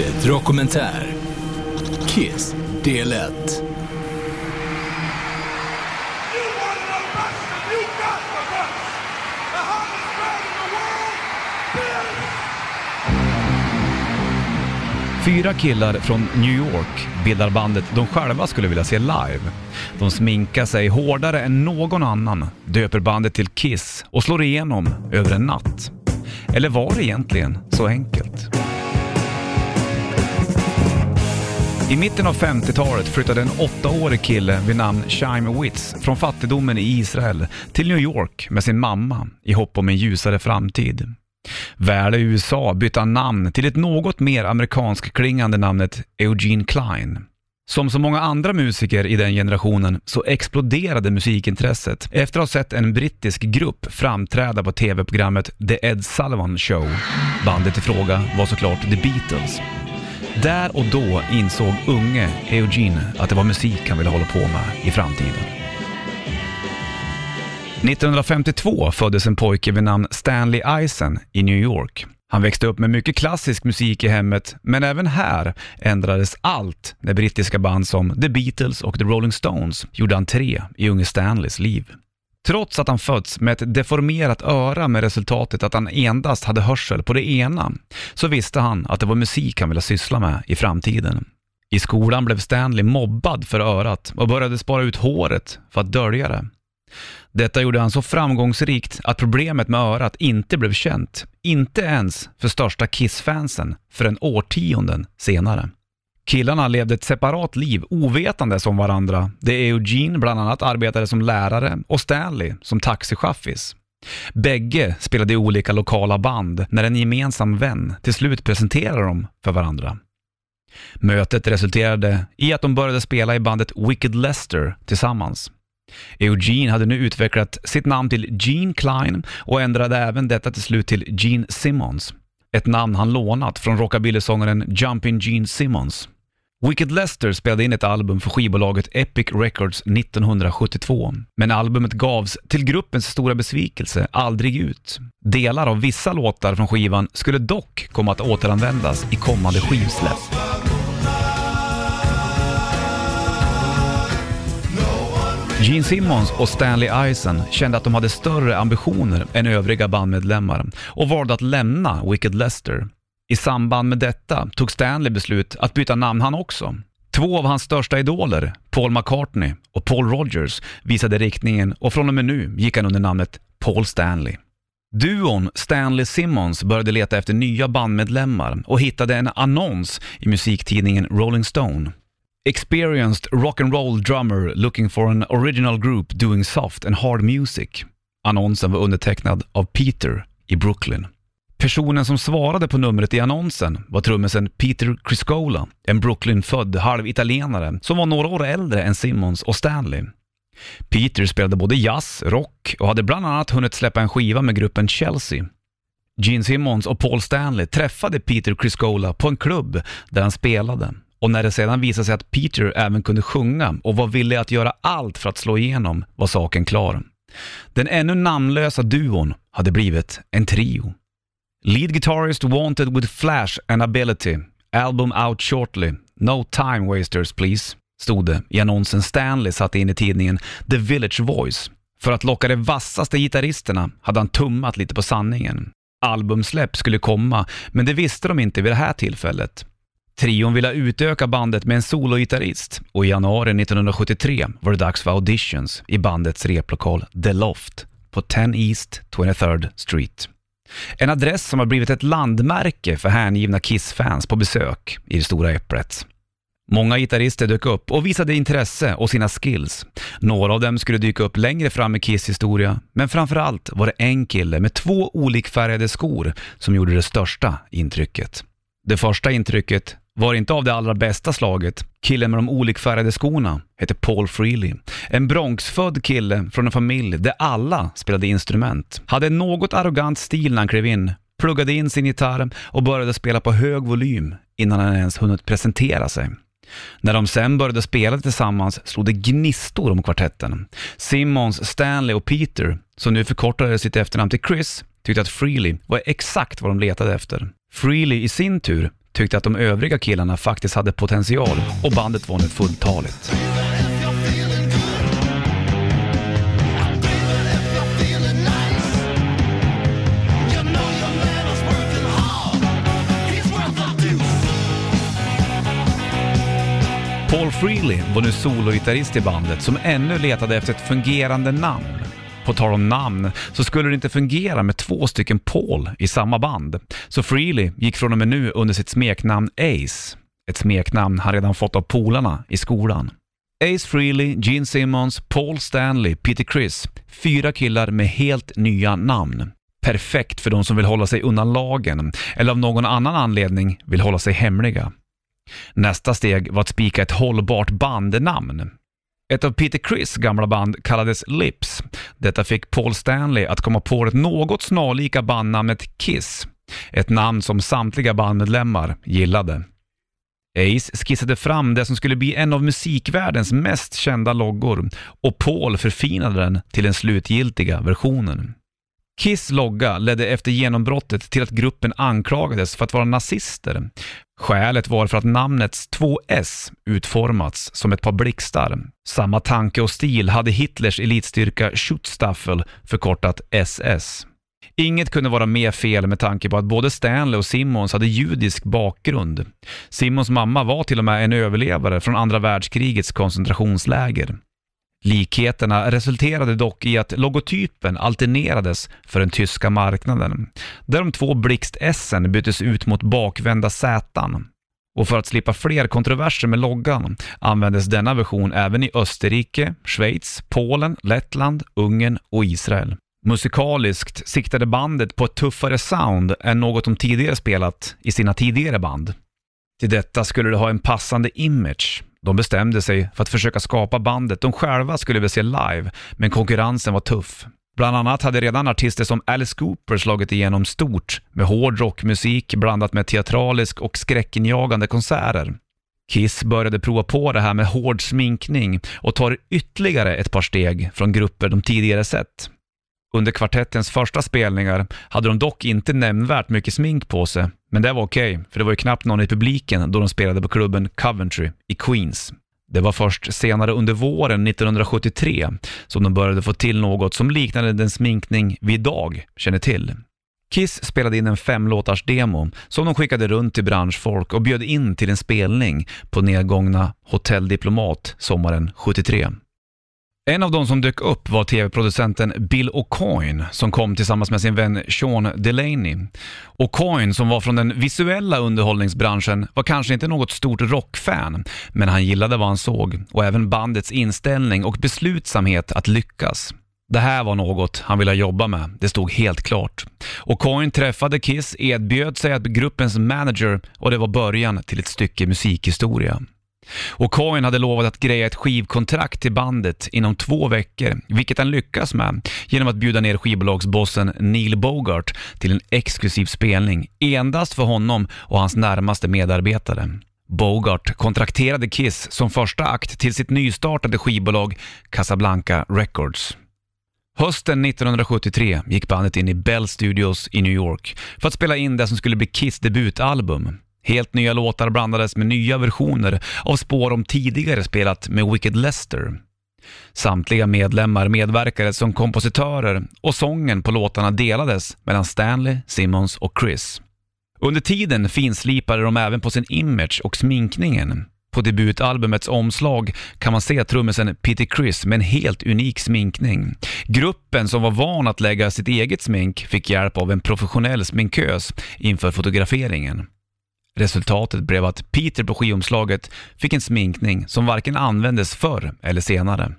Bandet Dokumentär Kiss del 1 Fyra killar från New York bildar bandet de själva skulle vilja se live. De sminkar sig hårdare än någon annan, döper bandet till Kiss och slår igenom över en natt. Eller var det egentligen så enkelt? I mitten av 50-talet flyttade en åttaårig kille vid namn Chaim Witz från fattigdomen i Israel till New York med sin mamma i hopp om en ljusare framtid. Väl i USA bytte han namn till ett något mer amerikansk klingande namnet Eugene Klein. Som så många andra musiker i den generationen så exploderade musikintresset efter att ha sett en brittisk grupp framträda på tv-programmet The Ed Sullivan Show. Bandet i fråga var såklart The Beatles. Där och då insåg unge Eugene att det var musik han ville hålla på med i framtiden. 1952 föddes en pojke vid namn Stanley Eisen i New York. Han växte upp med mycket klassisk musik i hemmet, men även här ändrades allt när brittiska band som The Beatles och The Rolling Stones gjorde entré i unge Stanleys liv. Trots att han fötts med ett deformerat öra med resultatet att han endast hade hörsel på det ena, så visste han att det var musik han ville syssla med i framtiden. I skolan blev Stanley mobbad för örat och började spara ut håret för att dölja det. Detta gjorde han så framgångsrikt att problemet med örat inte blev känt, inte ens för största Kiss-fansen förrän årtionden senare. Killarna levde ett separat liv ovetandes om varandra, där Eugene bland annat arbetade som lärare och Stanley som taxichaffis. Bägge spelade i olika lokala band när en gemensam vän till slut presenterade dem för varandra. Mötet resulterade i att de började spela i bandet Wicked Lester tillsammans. Eugene hade nu utvecklat sitt namn till Gene Klein och ändrade även detta till slut till Gene Simmons. Ett namn han lånat från rockabillysångaren Jumpin' Gene Simmons. Wicked Lester spelade in ett album för skivbolaget Epic Records 1972, men albumet gavs till gruppens stora besvikelse aldrig ut. Delar av vissa låtar från skivan skulle dock komma att återanvändas i kommande skivsläpp. Gene Simmons och Stanley Eisen kände att de hade större ambitioner än övriga bandmedlemmar och valde att lämna Wicked Lester. I samband med detta tog Stanley beslut att byta namn han också. Två av hans största idoler, Paul McCartney och Paul Rogers, visade riktningen och från och med nu gick han under namnet Paul Stanley. Duon Stanley Simmons började leta efter nya bandmedlemmar och hittade en annons i musiktidningen Rolling Stone. Experienced rock and roll drummer looking for an original group doing soft and hard music. Annonsen var undertecknad av Peter i Brooklyn. Personen som svarade på numret i annonsen var trummisen Peter Criscola, en Brooklyn-född halvitalienare som var några år äldre än Simmons och Stanley. Peter spelade både jazz, rock och hade bland annat hunnit släppa en skiva med gruppen Chelsea. Gene Simmons och Paul Stanley träffade Peter Criscola på en klubb där han spelade och när det sedan visade sig att Peter även kunde sjunga och var villig att göra allt för att slå igenom var saken klar. Den ännu namnlösa duon hade blivit en trio. Lead guitarist wanted with flash and ability. Album out shortly. No time wasters please. Stod det i annonsen Stanley satte in i tidningen The Village Voice. För att locka de vassaste gitarristerna hade han tummat lite på sanningen. Albumsläpp skulle komma, men det visste de inte vid det här tillfället. Trion ville utöka bandet med en sologitarrist och i januari 1973 var det dags för auditions i bandets replokal The Loft på 10 East 23rd Street. En adress som har blivit ett landmärke för hängivna Kiss-fans på besök i det stora äpplet. Många gitarrister dök upp och visade intresse och sina skills. Några av dem skulle dyka upp längre fram i Kiss historia, men framförallt var det en kille med två olikfärgade skor som gjorde det största intrycket. Det första intrycket var inte av det allra bästa slaget. Killen med de olikfärgade skorna hette Paul Freely. En Bronxfödd kille från en familj där alla spelade instrument. Hade en något arrogant stil när han klev in, pluggade in sin gitarr och började spela på hög volym innan han ens hunnit presentera sig. När de sen började spela tillsammans slog det gnistor om kvartetten. Simmons, Stanley och Peter, som nu förkortade sitt efternamn till Chris, tyckte att Freely var exakt vad de letade efter. Freely i sin tur tyckte att de övriga killarna faktiskt hade potential och bandet var nu fulltaligt. Paul Freely var nu sologitarrist i bandet som ännu letade efter ett fungerande namn. På tal om namn så skulle det inte fungera med två stycken Paul i samma band. Så Freely gick från och med nu under sitt smeknamn Ace. Ett smeknamn han redan fått av polarna i skolan. Ace Freely, Gene Simmons, Paul Stanley, Peter Criss. Fyra killar med helt nya namn. Perfekt för de som vill hålla sig undan lagen eller av någon annan anledning vill hålla sig hemliga. Nästa steg var att spika ett hållbart bandnamn. Ett av Peter Criss gamla band kallades Lips. Detta fick Paul Stanley att komma på det något snarlika bandnamnet Kiss. Ett namn som samtliga bandmedlemmar gillade. Ace skissade fram det som skulle bli en av musikvärldens mest kända loggor och Paul förfinade den till den slutgiltiga versionen. Kiss logga ledde efter genombrottet till att gruppen anklagades för att vara nazister. Skälet var för att namnets två S utformats som ett par blixtar. Samma tanke och stil hade Hitlers elitstyrka Schutzstaffel, förkortat SS. Inget kunde vara mer fel med tanke på att både Stanley och Simmons hade judisk bakgrund. Simmons mamma var till och med en överlevare från andra världskrigets koncentrationsläger. Likheterna resulterade dock i att logotypen alternerades för den tyska marknaden, där de två blixt-S byttes ut mot bakvända Z. Och för att slippa fler kontroverser med loggan användes denna version även i Österrike, Schweiz, Polen, Lettland, Ungern och Israel. Musikaliskt siktade bandet på ett tuffare sound än något de tidigare spelat i sina tidigare band. Till detta skulle det ha en passande image. De bestämde sig för att försöka skapa bandet de själva skulle vilja se live, men konkurrensen var tuff. Bland annat hade redan artister som Alice Cooper slagit igenom stort med hård rockmusik blandat med teatralisk och skräckinjagande konserter. Kiss började prova på det här med hård sminkning och tar ytterligare ett par steg från grupper de tidigare sett. Under kvartettens första spelningar hade de dock inte nämnvärt mycket smink på sig, men det var okej, okay, för det var ju knappt någon i publiken då de spelade på klubben Coventry i Queens. Det var först senare under våren 1973 som de började få till något som liknade den sminkning vi idag känner till. Kiss spelade in en femlåtars demo som de skickade runt till branschfolk och bjöd in till en spelning på nedgångna Hotell Diplomat sommaren 73. En av de som dök upp var tv-producenten Bill O'Coin som kom tillsammans med sin vän Sean Delaney. O'Coin som var från den visuella underhållningsbranschen var kanske inte något stort rockfan, men han gillade vad han såg och även bandets inställning och beslutsamhet att lyckas. Det här var något han ville jobba med, det stod helt klart. O'Coin träffade Kiss, erbjöd sig att bli gruppens manager och det var början till ett stycke musikhistoria. Och Coin hade lovat att greja ett skivkontrakt till bandet inom två veckor, vilket han lyckas med genom att bjuda ner skivbolagsbossen Neil Bogart till en exklusiv spelning, endast för honom och hans närmaste medarbetare. Bogart kontrakterade Kiss som första akt till sitt nystartade skivbolag Casablanca Records. Hösten 1973 gick bandet in i Bell Studios i New York för att spela in det som skulle bli Kiss debutalbum. Helt nya låtar blandades med nya versioner av spår de tidigare spelat med Wicked Lester. Samtliga medlemmar medverkade som kompositörer och sången på låtarna delades mellan Stanley, Simmons och Chris. Under tiden finslipade de även på sin image och sminkningen. På debutalbumets omslag kan man se trummisen Peter Chris med en helt unik sminkning. Gruppen som var van att lägga sitt eget smink fick hjälp av en professionell sminkös inför fotograferingen. Resultatet blev att Peter på skivomslaget fick en sminkning som varken användes förr eller senare.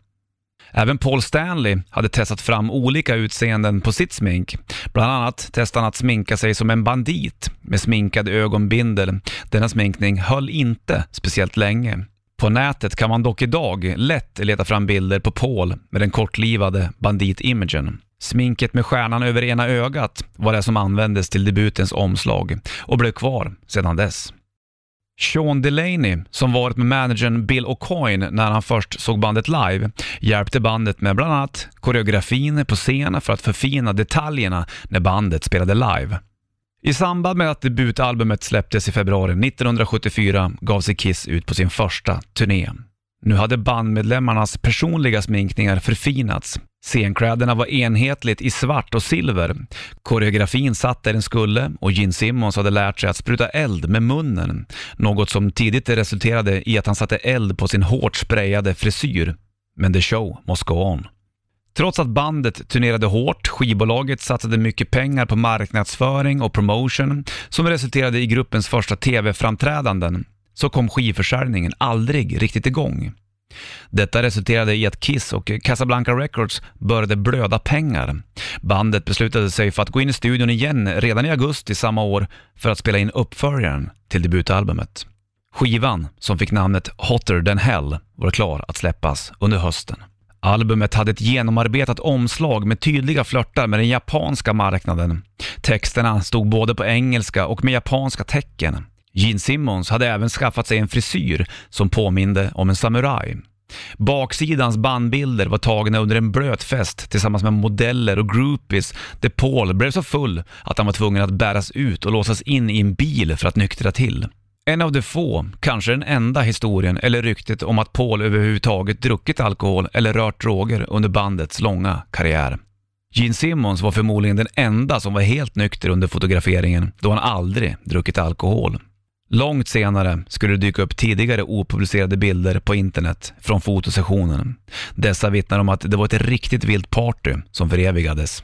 Även Paul Stanley hade testat fram olika utseenden på sitt smink. Bland annat testade han att sminka sig som en bandit med sminkad ögonbindel. Denna sminkning höll inte speciellt länge. På nätet kan man dock idag lätt leta fram bilder på Paul med den kortlivade banditimagen. Sminket med stjärnan över ena ögat var det som användes till debutens omslag och blev kvar sedan dess. Sean Delaney, som varit med managern Bill O'Coin när han först såg bandet live, hjälpte bandet med bland annat koreografin på scenen för att förfina detaljerna när bandet spelade live. I samband med att debutalbumet släpptes i februari 1974 gav sig Kiss ut på sin första turné. Nu hade bandmedlemmarnas personliga sminkningar förfinats. Scenkläderna var enhetligt i svart och silver. Koreografin satt där den skulle och Gene Simmons hade lärt sig att spruta eld med munnen. Något som tidigt resulterade i att han satte eld på sin hårt sprayade frisyr. Men the show must go on. Trots att bandet turnerade hårt, skivbolaget satsade mycket pengar på marknadsföring och promotion som resulterade i gruppens första TV-framträdanden, så kom skivförsäljningen aldrig riktigt igång. Detta resulterade i att Kiss och Casablanca Records började blöda pengar. Bandet beslutade sig för att gå in i studion igen redan i augusti samma år för att spela in uppföljaren till debutalbumet. Skivan, som fick namnet Hotter than Hell, var klar att släppas under hösten. Albumet hade ett genomarbetat omslag med tydliga flörtar med den japanska marknaden. Texterna stod både på engelska och med japanska tecken. Gene Simmons hade även skaffat sig en frisyr som påminde om en samuraj. Baksidans bandbilder var tagna under en blöt fest tillsammans med modeller och groupies där Paul blev så full att han var tvungen att bäras ut och låsas in i en bil för att nyktra till. En av de få, kanske den enda historien eller ryktet om att Paul överhuvudtaget druckit alkohol eller rört droger under bandets långa karriär. Gene Simmons var förmodligen den enda som var helt nykter under fotograferingen då han aldrig druckit alkohol. Långt senare skulle det dyka upp tidigare opublicerade bilder på internet från fotosessionen. Dessa vittnar om att det var ett riktigt vilt party som förevigades.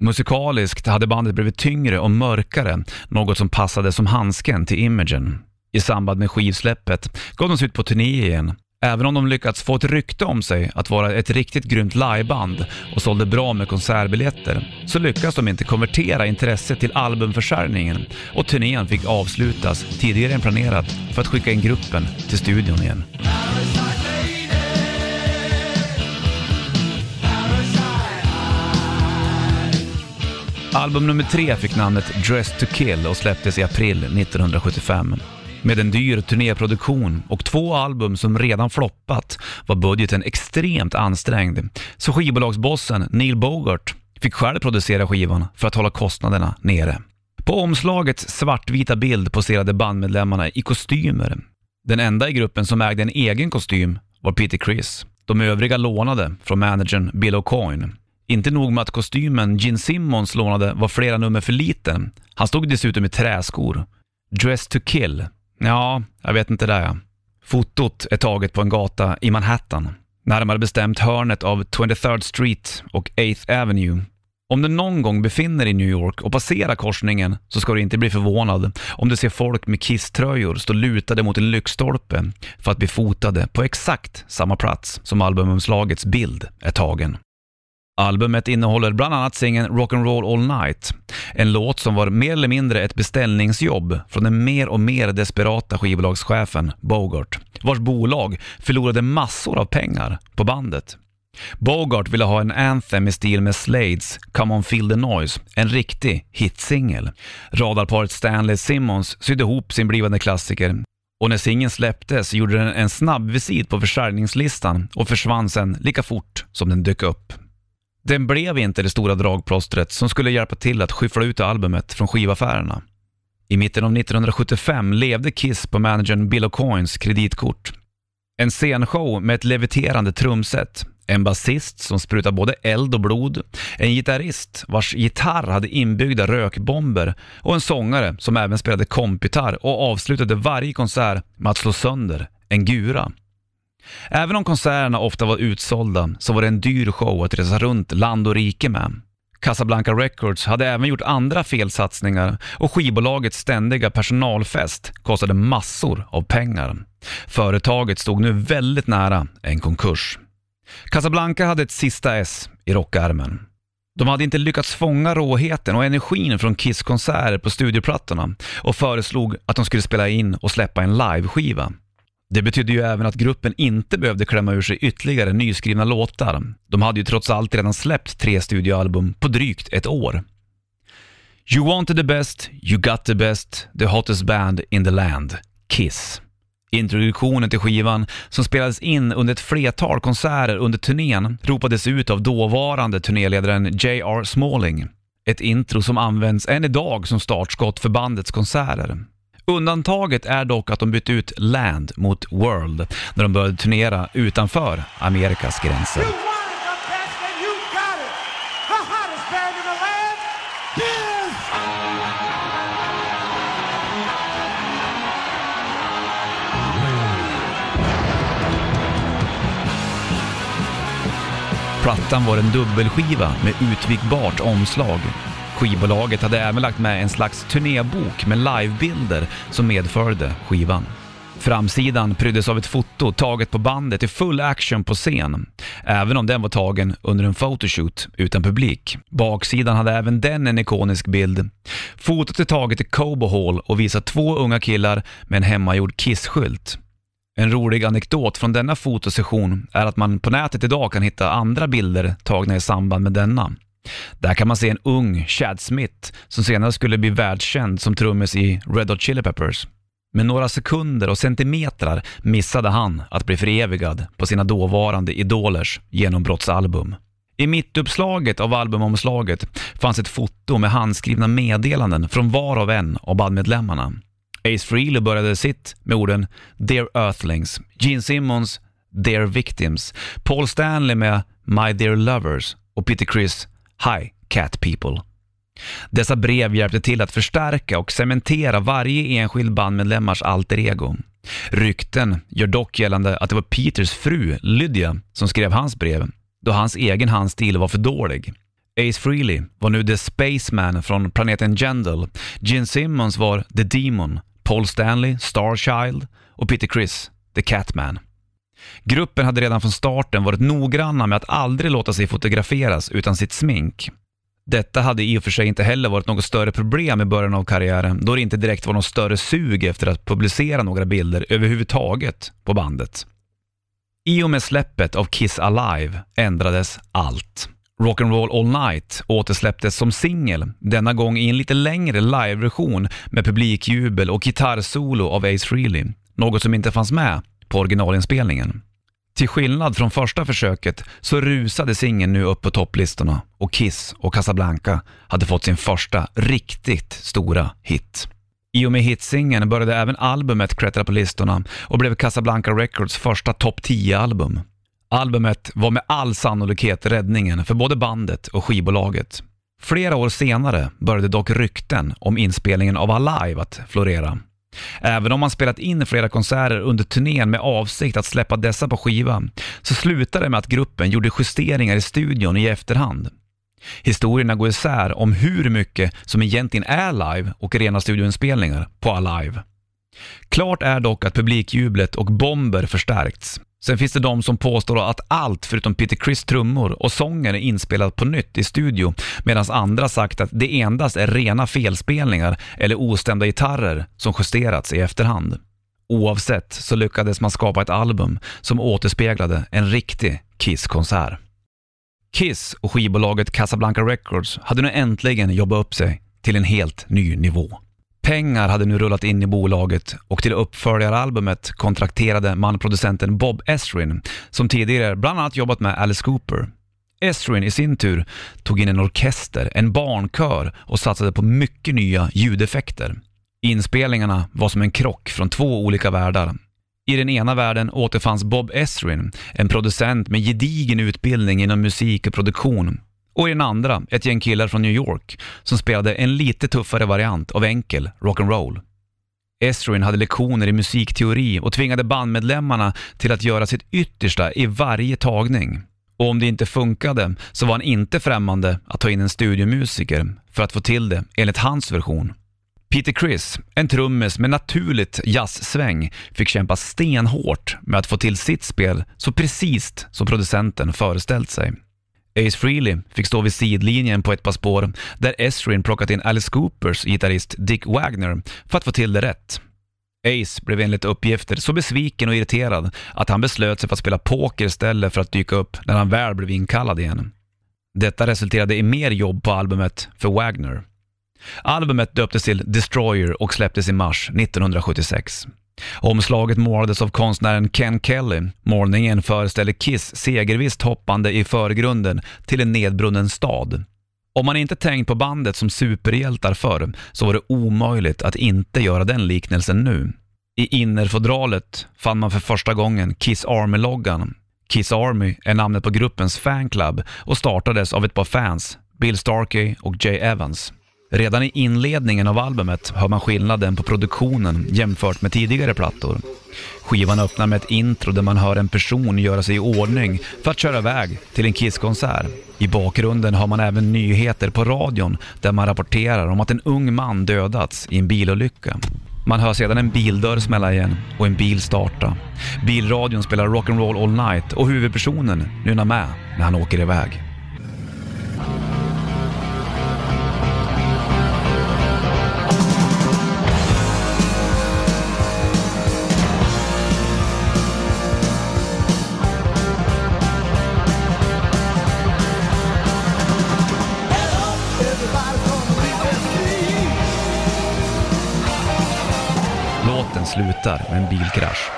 Musikaliskt hade bandet blivit tyngre och mörkare, något som passade som handsken till imagen. I samband med skivsläppet gav de sig ut på turné igen. Även om de lyckats få ett rykte om sig att vara ett riktigt grymt liveband och sålde bra med konsertbiljetter, så lyckades de inte konvertera intresset till albumförsäljningen och turnén fick avslutas tidigare än planerat för att skicka in gruppen till studion igen. Album nummer tre fick namnet Dress to kill och släpptes i april 1975. Med en dyr turnéproduktion och två album som redan floppat var budgeten extremt ansträngd, så skivbolagsbossen Neil Bogart fick själv producera skivan för att hålla kostnaderna nere. På omslagets svartvita bild poserade bandmedlemmarna i kostymer. Den enda i gruppen som ägde en egen kostym var Peter Criss. De övriga lånade från managern Bill O'Coin. Inte nog med att kostymen Gene Simmons lånade var flera nummer för liten, han stod dessutom i träskor. Dress to kill Ja, jag vet inte det. Fotot är taget på en gata i Manhattan, närmare bestämt hörnet av 23rd Street och 8th Avenue. Om du någon gång befinner dig i New York och passerar korsningen så ska du inte bli förvånad om du ser folk med kisströjor stå lutade mot en lyktstolpe för att bli fotade på exakt samma plats som albumomslagets bild är tagen. Albumet innehåller bland annat singeln Rock'n'Roll All Night, en låt som var mer eller mindre ett beställningsjobb från den mer och mer desperata skivbolagschefen Bogart, vars bolag förlorade massor av pengar på bandet. Bogart ville ha en anthem i stil med Slades Come On Feel The Noise, en riktig hitsingel. Radarparet Stanley Simmons sydde ihop sin blivande klassiker och när singeln släpptes gjorde den en snabb visit på försäljningslistan och försvann sen lika fort som den dök upp. Den blev inte det stora dragplåstret som skulle hjälpa till att skyffla ut albumet från skivaffärerna. I mitten av 1975 levde Kiss på managern Bill O'Coins kreditkort. En scenshow med ett leviterande trumset, en basist som sprutade både eld och blod, en gitarrist vars gitarr hade inbyggda rökbomber och en sångare som även spelade kompgitarr och avslutade varje konsert med att slå sönder en gura. Även om konserterna ofta var utsålda så var det en dyr show att resa runt land och rike med. Casablanca Records hade även gjort andra felsatsningar och skivbolagets ständiga personalfest kostade massor av pengar. Företaget stod nu väldigt nära en konkurs. Casablanca hade ett sista S i rockärmen. De hade inte lyckats fånga råheten och energin från Kiss-konserter på studioplattorna och föreslog att de skulle spela in och släppa en liveskiva. Det betydde ju även att gruppen inte behövde klämma ur sig ytterligare nyskrivna låtar. De hade ju trots allt redan släppt tre studioalbum på drygt ett år. You wanted the best, you got the best, the hottest band in the land, Kiss. Introduktionen till skivan, som spelades in under ett flertal konserter under turnén, ropades ut av dåvarande turnéledaren J.R. Smalling. Ett intro som används än idag som startskott för bandets konserter. Undantaget är dock att de bytte ut Land mot World när de började turnera utanför Amerikas gränser. Plattan var en dubbelskiva med utvikbart omslag. Skivbolaget hade även lagt med en slags turnébok med livebilder som medföljde skivan. Framsidan pryddes av ett foto taget på bandet i full action på scen, även om den var tagen under en photoshoot utan publik. Baksidan hade även den en ikonisk bild. Fotot är taget i Cobo Hall och visar två unga killar med en hemmagjord Kiss-skylt. En rolig anekdot från denna fotosession är att man på nätet idag kan hitta andra bilder tagna i samband med denna. Där kan man se en ung Chad Smith som senare skulle bli världskänd som trummis i Red Hot Chili Peppers. Med några sekunder och centimetrar missade han att bli förevigad på sina dåvarande idolers genombrottsalbum. I mittuppslaget av albumomslaget fanns ett foto med handskrivna meddelanden från var och en av bandmedlemmarna. Ace Frehley började sitt med orden “Dear Earthlings”, Gene Simmons “Dear Victims”, Paul Stanley med “My Dear Lovers” och Peter Criss “Hi Cat People”. Dessa brev hjälpte till att förstärka och cementera varje enskild bandmedlemmars alter ego. Rykten gör dock gällande att det var Peters fru, Lydia, som skrev hans brev, då hans egen handstil var för dålig. Ace Frehley var nu The Spaceman från planeten Jendal, Gene Simmons var The Demon, Paul Stanley, Starchild och Peter Criss, The Catman. Gruppen hade redan från starten varit noggranna med att aldrig låta sig fotograferas utan sitt smink. Detta hade i och för sig inte heller varit något större problem i början av karriären då det inte direkt var något större sug efter att publicera några bilder överhuvudtaget på bandet. I och med släppet av Kiss Alive ändrades allt. Rock'n'Roll All Night återsläpptes som singel, denna gång i en lite längre liveversion med publikjubel och gitarrsolo av Ace Frehley, något som inte fanns med på originalinspelningen. Till skillnad från första försöket så rusade singeln nu upp på topplistorna och Kiss och Casablanca hade fått sin första riktigt stora hit. I och med hitsingeln började även albumet klättra på listorna och blev Casablanca Records första topp 10-album. Albumet var med all sannolikhet räddningen för både bandet och skivbolaget. Flera år senare började dock rykten om inspelningen av Alive att florera. Även om man spelat in flera konserter under turnén med avsikt att släppa dessa på skiva, så slutade det med att gruppen gjorde justeringar i studion i efterhand. Historierna går isär om hur mycket som egentligen är live och rena studioinspelningar på Alive. Klart är dock att publikjublet och bomber förstärkts. Sen finns det de som påstår att allt förutom Peter Criss trummor och sången är inspelat på nytt i studio medan andra sagt att det endast är rena felspelningar eller ostämda gitarrer som justerats i efterhand. Oavsett så lyckades man skapa ett album som återspeglade en riktig Kiss-konsert. Kiss och skivbolaget Casablanca Records hade nu äntligen jobbat upp sig till en helt ny nivå. Pengar hade nu rullat in i bolaget och till uppföljaralbumet kontrakterade man producenten Bob Esrin som tidigare bland annat jobbat med Alice Cooper. Esrin i sin tur tog in en orkester, en barnkör och satsade på mycket nya ljudeffekter. Inspelningarna var som en krock från två olika världar. I den ena världen återfanns Bob Esrin, en producent med gedigen utbildning inom musik och produktion och i den andra ett gäng killar från New York som spelade en lite tuffare variant av enkel rock'n'roll. Esrin hade lektioner i musikteori och tvingade bandmedlemmarna till att göra sitt yttersta i varje tagning. Och om det inte funkade så var han inte främmande att ta in en studiomusiker för att få till det enligt hans version. Peter Criss, en trummis med naturligt jazzsväng, fick kämpa stenhårt med att få till sitt spel så precis som producenten föreställt sig. Ace Frehley fick stå vid sidlinjen på ett par spår där Esrin plockat in Alice Coopers gitarrist Dick Wagner för att få till det rätt. Ace blev enligt uppgifter så besviken och irriterad att han beslöt sig för att spela poker istället för att dyka upp när han väl blev inkallad igen. Detta resulterade i mer jobb på albumet för Wagner. Albumet döptes till Destroyer och släpptes i mars 1976. Omslaget målades av konstnären Ken Kelly. Målningen föreställer Kiss segervisst hoppande i förgrunden till en nedbrunnen stad. Om man inte tänkt på bandet som superhjältar förr så var det omöjligt att inte göra den liknelsen nu. I innerfodralet fann man för första gången Kiss Army-loggan. Kiss Army är namnet på gruppens fanclub och startades av ett par fans, Bill Starkey och Jay Evans. Redan i inledningen av albumet hör man skillnaden på produktionen jämfört med tidigare plattor. Skivan öppnar med ett intro där man hör en person göra sig i ordning för att köra iväg till en Kiss-konsert. I bakgrunden har man även nyheter på radion där man rapporterar om att en ung man dödats i en bilolycka. Man hör sedan en bildörr smälla igen och en bil starta. Bilradion spelar Rock'n'Roll All Night och huvudpersonen nynnar med när han åker iväg. Slutar med en bilkrasch.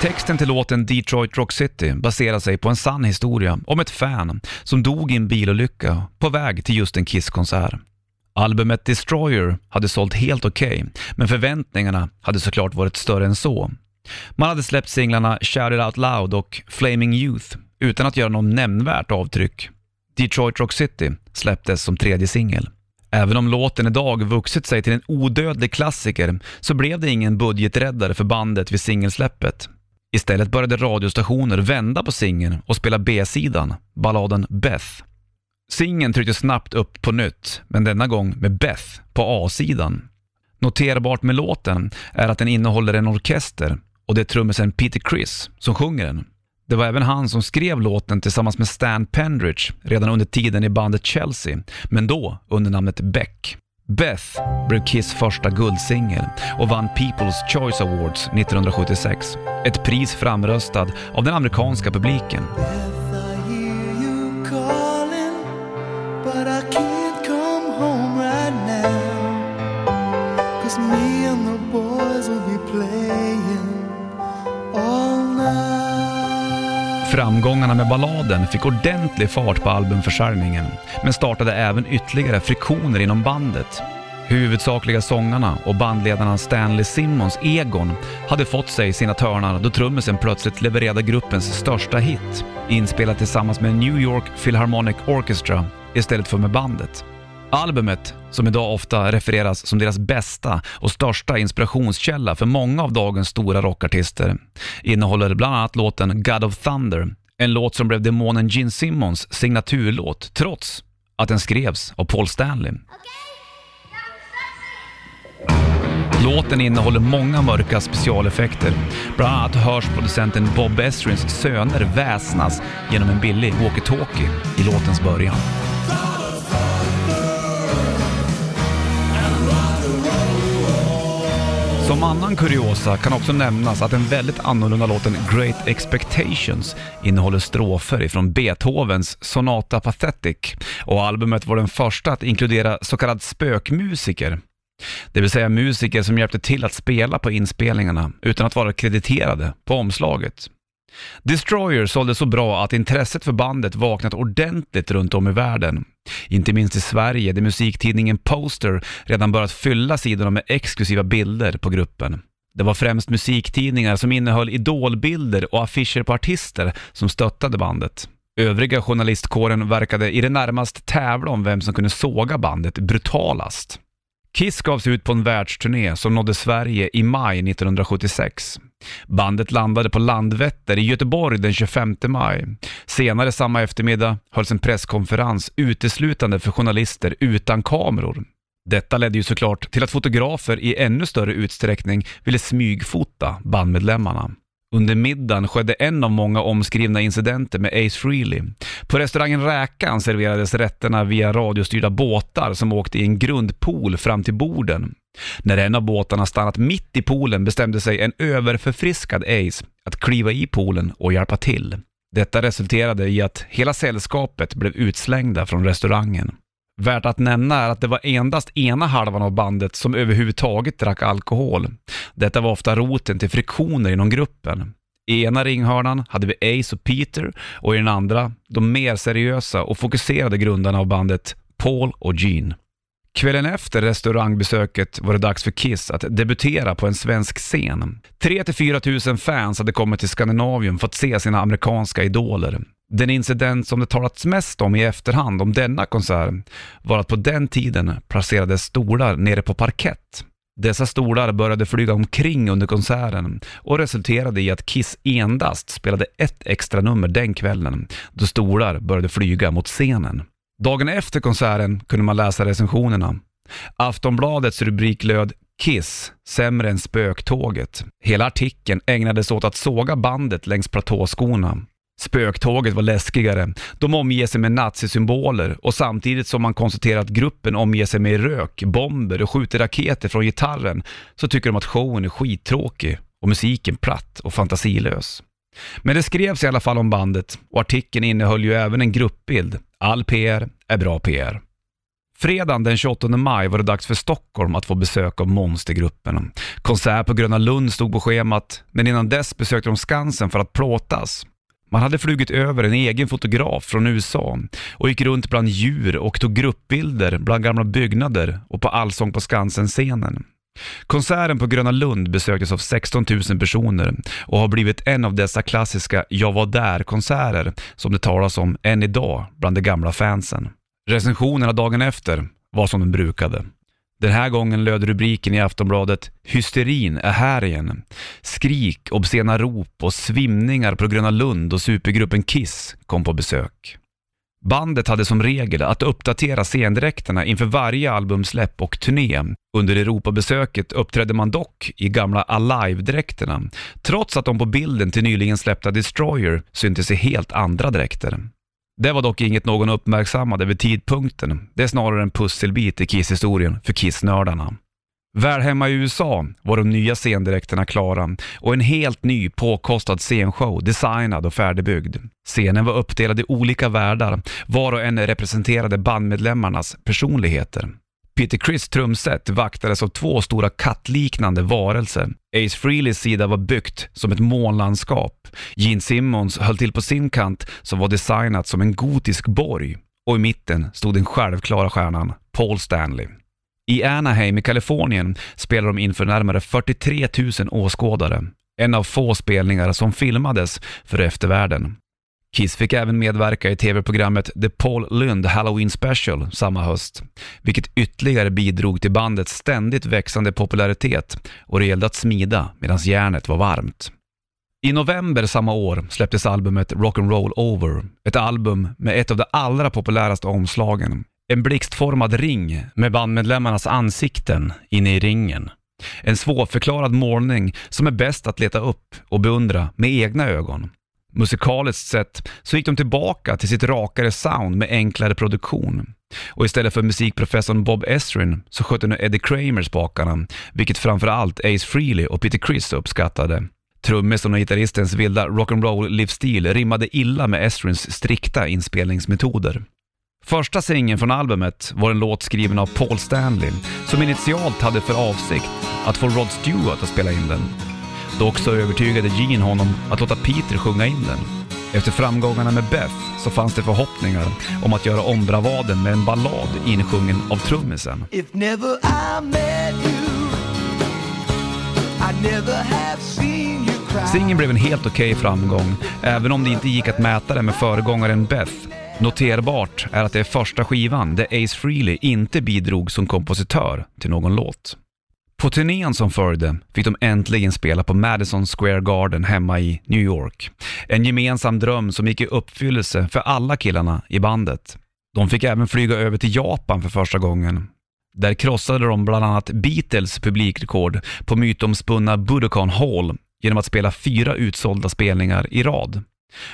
Texten till låten Detroit Rock City baserar sig på en sann historia om ett fan som dog i en bilolycka på väg till just en Kiss-konsert. Albumet Destroyer hade sålt helt okej, okay, men förväntningarna hade såklart varit större än så. Man hade släppt singlarna Shout It Out Loud och Flaming Youth utan att göra något nämnvärt avtryck. Detroit Rock City släpptes som tredje singel. Även om låten idag vuxit sig till en odödlig klassiker så blev det ingen budgeträddare för bandet vid singelsläppet. Istället började radiostationer vända på singeln och spela B-sidan, balladen Beth. Singeln trycktes snabbt upp på nytt, men denna gång med Beth på A-sidan. Noterbart med låten är att den innehåller en orkester och det är trummisen Peter Criss som sjunger den. Det var även han som skrev låten tillsammans med Stan Pendridge redan under tiden i bandet Chelsea, men då under namnet Beck. Beth blev Kiss första guldsingel och vann People's Choice Awards 1976. Ett pris framröstad av den amerikanska publiken. Framgångarna med balladen fick ordentlig fart på albumförsäljningen, men startade även ytterligare friktioner inom bandet. Huvudsakliga sångarna och bandledarna Stanley Simmons Egon hade fått sig sina törnar då trummisen plötsligt levererade gruppens största hit, inspelad tillsammans med New York Philharmonic Orchestra istället för med bandet. Albumet, som idag ofta refereras som deras bästa och största inspirationskälla för många av dagens stora rockartister, innehåller bland annat låten God of Thunder, en låt som blev demonen Gene Simmons signaturlåt trots att den skrevs av Paul Stanley. Låten innehåller många mörka specialeffekter. Bland annat hörs producenten Bob Estrins söner väsnas genom en billig walkie-talkie i låtens början. Som annan kuriosa kan också nämnas att den väldigt annorlunda låten Great Expectations innehåller strofer ifrån Beethovens Sonata Pathetic och albumet var den första att inkludera så kallad spökmusiker. Det vill säga musiker som hjälpte till att spela på inspelningarna utan att vara krediterade på omslaget. Destroyer sålde så bra att intresset för bandet vaknat ordentligt runt om i världen. Inte minst i Sverige där musiktidningen Poster redan börjat fylla sidorna med exklusiva bilder på gruppen. Det var främst musiktidningar som innehöll idolbilder och affischer på artister som stöttade bandet. Övriga journalistkåren verkade i det närmaste tävla om vem som kunde såga bandet brutalast. Kiss gavs ut på en världsturné som nådde Sverige i maj 1976. Bandet landade på Landvetter i Göteborg den 25 maj. Senare samma eftermiddag hölls en presskonferens uteslutande för journalister utan kameror. Detta ledde ju såklart till att fotografer i ännu större utsträckning ville smygfota bandmedlemmarna. Under middagen skedde en av många omskrivna incidenter med Ace Frehley. På restaurangen Räkan serverades rätterna via radiostyrda båtar som åkte i en grundpool fram till borden. När en av båtarna stannat mitt i poolen bestämde sig en överförfriskad Ace att kliva i poolen och hjälpa till. Detta resulterade i att hela sällskapet blev utslängda från restaurangen. Värt att nämna är att det var endast ena halvan av bandet som överhuvudtaget drack alkohol. Detta var ofta roten till friktioner inom gruppen. I ena ringhörnan hade vi Ace och Peter och i den andra de mer seriösa och fokuserade grundarna av bandet Paul och Gene. Kvällen efter restaurangbesöket var det dags för Kiss att debutera på en svensk scen. 3-4 000 fans hade kommit till Skandinavien för att se sina amerikanska idoler. Den incident som det talats mest om i efterhand om denna konsert var att på den tiden placerades stolar nere på parkett. Dessa stolar började flyga omkring under konserten och resulterade i att Kiss endast spelade ett extra nummer den kvällen, då stolar började flyga mot scenen. Dagen efter konserten kunde man läsa recensionerna. Aftonbladets rubrik löd Kiss, sämre än spöktåget. Hela artikeln ägnades åt att såga bandet längs platåskorna. Spöktåget var läskigare. De omger sig med nazisymboler och samtidigt som man konstaterar att gruppen omger sig med rök, bomber och skjuter raketer från gitarren så tycker de att showen är skittråkig och musiken platt och fantasilös. Men det skrevs i alla fall om bandet och artikeln innehöll ju även en gruppbild. All PR är bra PR. Fredagen den 28 maj var det dags för Stockholm att få besök av Monstergruppen. Konsert på Gröna Lund stod på schemat, men innan dess besökte de Skansen för att plåtas. Man hade flugit över en egen fotograf från USA och gick runt bland djur och tog gruppbilder bland gamla byggnader och på Allsång på Skansen-scenen. Konserten på Gröna Lund besöktes av 16 000 personer och har blivit en av dessa klassiska “Jag var där”-konserter som det talas om än idag bland de gamla fansen. Recensionerna dagen efter var som de brukade. Den här gången löd rubriken i Aftonbladet “Hysterin är här igen”. Skrik, obscena rop och svimningar på Gröna Lund och supergruppen Kiss kom på besök. Bandet hade som regel att uppdatera scendräkterna inför varje albumsläpp och turné. Under Europabesöket uppträdde man dock i gamla Alive-dräkterna, trots att de på bilden till nyligen släppta Destroyer syntes i helt andra dräkter. Det var dock inget någon uppmärksammade vid tidpunkten. Det är snarare en pusselbit i Kiss-historien för Kiss-nördarna. Väl hemma i USA var de nya scendräkterna klara och en helt ny påkostad scenshow designad och färdigbyggd. Scenen var uppdelad i olika världar, var och en representerade bandmedlemmarnas personligheter. Peter Criss trumset vaktades av två stora kattliknande varelser. Ace Frehleys sida var byggt som ett månlandskap. Gene Simmons höll till på sin kant som var designat som en gotisk borg och i mitten stod den självklara stjärnan Paul Stanley. I Anaheim i Kalifornien spelar de inför närmare 43 000 åskådare. En av få spelningar som filmades för eftervärlden. Kiss fick även medverka i tv-programmet The Paul Lund Halloween Special samma höst, vilket ytterligare bidrog till bandets ständigt växande popularitet och det gällde att smida medan järnet var varmt. I november samma år släpptes albumet Rock'n'Roll Over, ett album med ett av de allra populäraste omslagen. En blixtformad ring med bandmedlemmarnas ansikten inne i ringen. En svårförklarad målning som är bäst att leta upp och beundra med egna ögon. Musikaliskt sett så gick de tillbaka till sitt rakare sound med enklare produktion. Och istället för musikprofessorn Bob Esrin så skötte nu Eddie Kramer spakarna, vilket framförallt Ace Frehley och Peter Criss uppskattade. Trummisen och gitarristens vilda rock'n'roll-livsstil rimmade illa med Esrins strikta inspelningsmetoder. Första singeln från albumet var en låt skriven av Paul Stanley, som initialt hade för avsikt att få Rod Stewart att spela in den. Dock så övertygade Gene honom att låta Peter sjunga in den. Efter framgångarna med Beth så fanns det förhoppningar om att göra om bravaden med en ballad insjungen av trummisen. Singeln blev en helt okej framgång, även om det inte gick att mäta det med föregångaren Beth. Noterbart är att det är första skivan där Ace Frehley inte bidrog som kompositör till någon låt. På turnén som följde fick de äntligen spela på Madison Square Garden hemma i New York. En gemensam dröm som gick i uppfyllelse för alla killarna i bandet. De fick även flyga över till Japan för första gången. Där krossade de bland annat Beatles publikrekord på mytomspunna Budokan Hall genom att spela fyra utsålda spelningar i rad.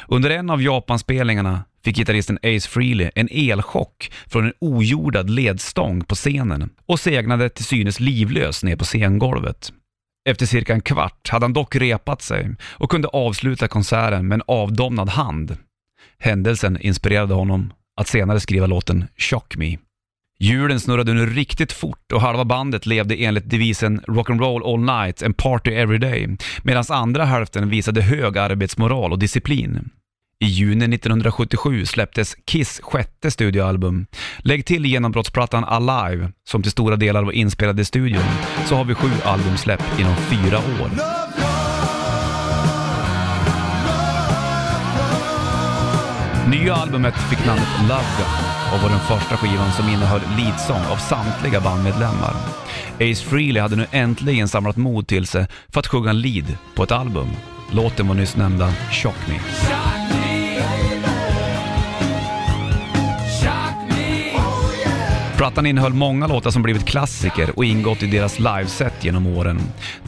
Under en av Japanspelningarna fick gitarristen Ace Frehley en elchock från en ojordad ledstång på scenen och segnade till synes livlös ner på scengolvet. Efter cirka en kvart hade han dock repat sig och kunde avsluta konserten med en avdomnad hand. Händelsen inspirerade honom att senare skriva låten Shock Me. Hjulen snurrade nu riktigt fort och halva bandet levde enligt devisen “Rock'n'roll all night and party every day” medan andra hälften visade hög arbetsmoral och disciplin. I juni 1977 släpptes Kiss sjätte studioalbum. Lägg till genombrottsplattan Alive, som till stora delar var inspelad i studion, så har vi sju albumsläpp inom fyra år. Nya albumet fick namnet Love Gun och var den första skivan som innehöll leadsång av samtliga bandmedlemmar. Ace Frehley hade nu äntligen samlat mod till sig för att sjunga lead på ett album. Låten var nyss nämnda Shock Me. Plattan innehöll många låtar som blivit klassiker och ingått i deras liveset genom åren.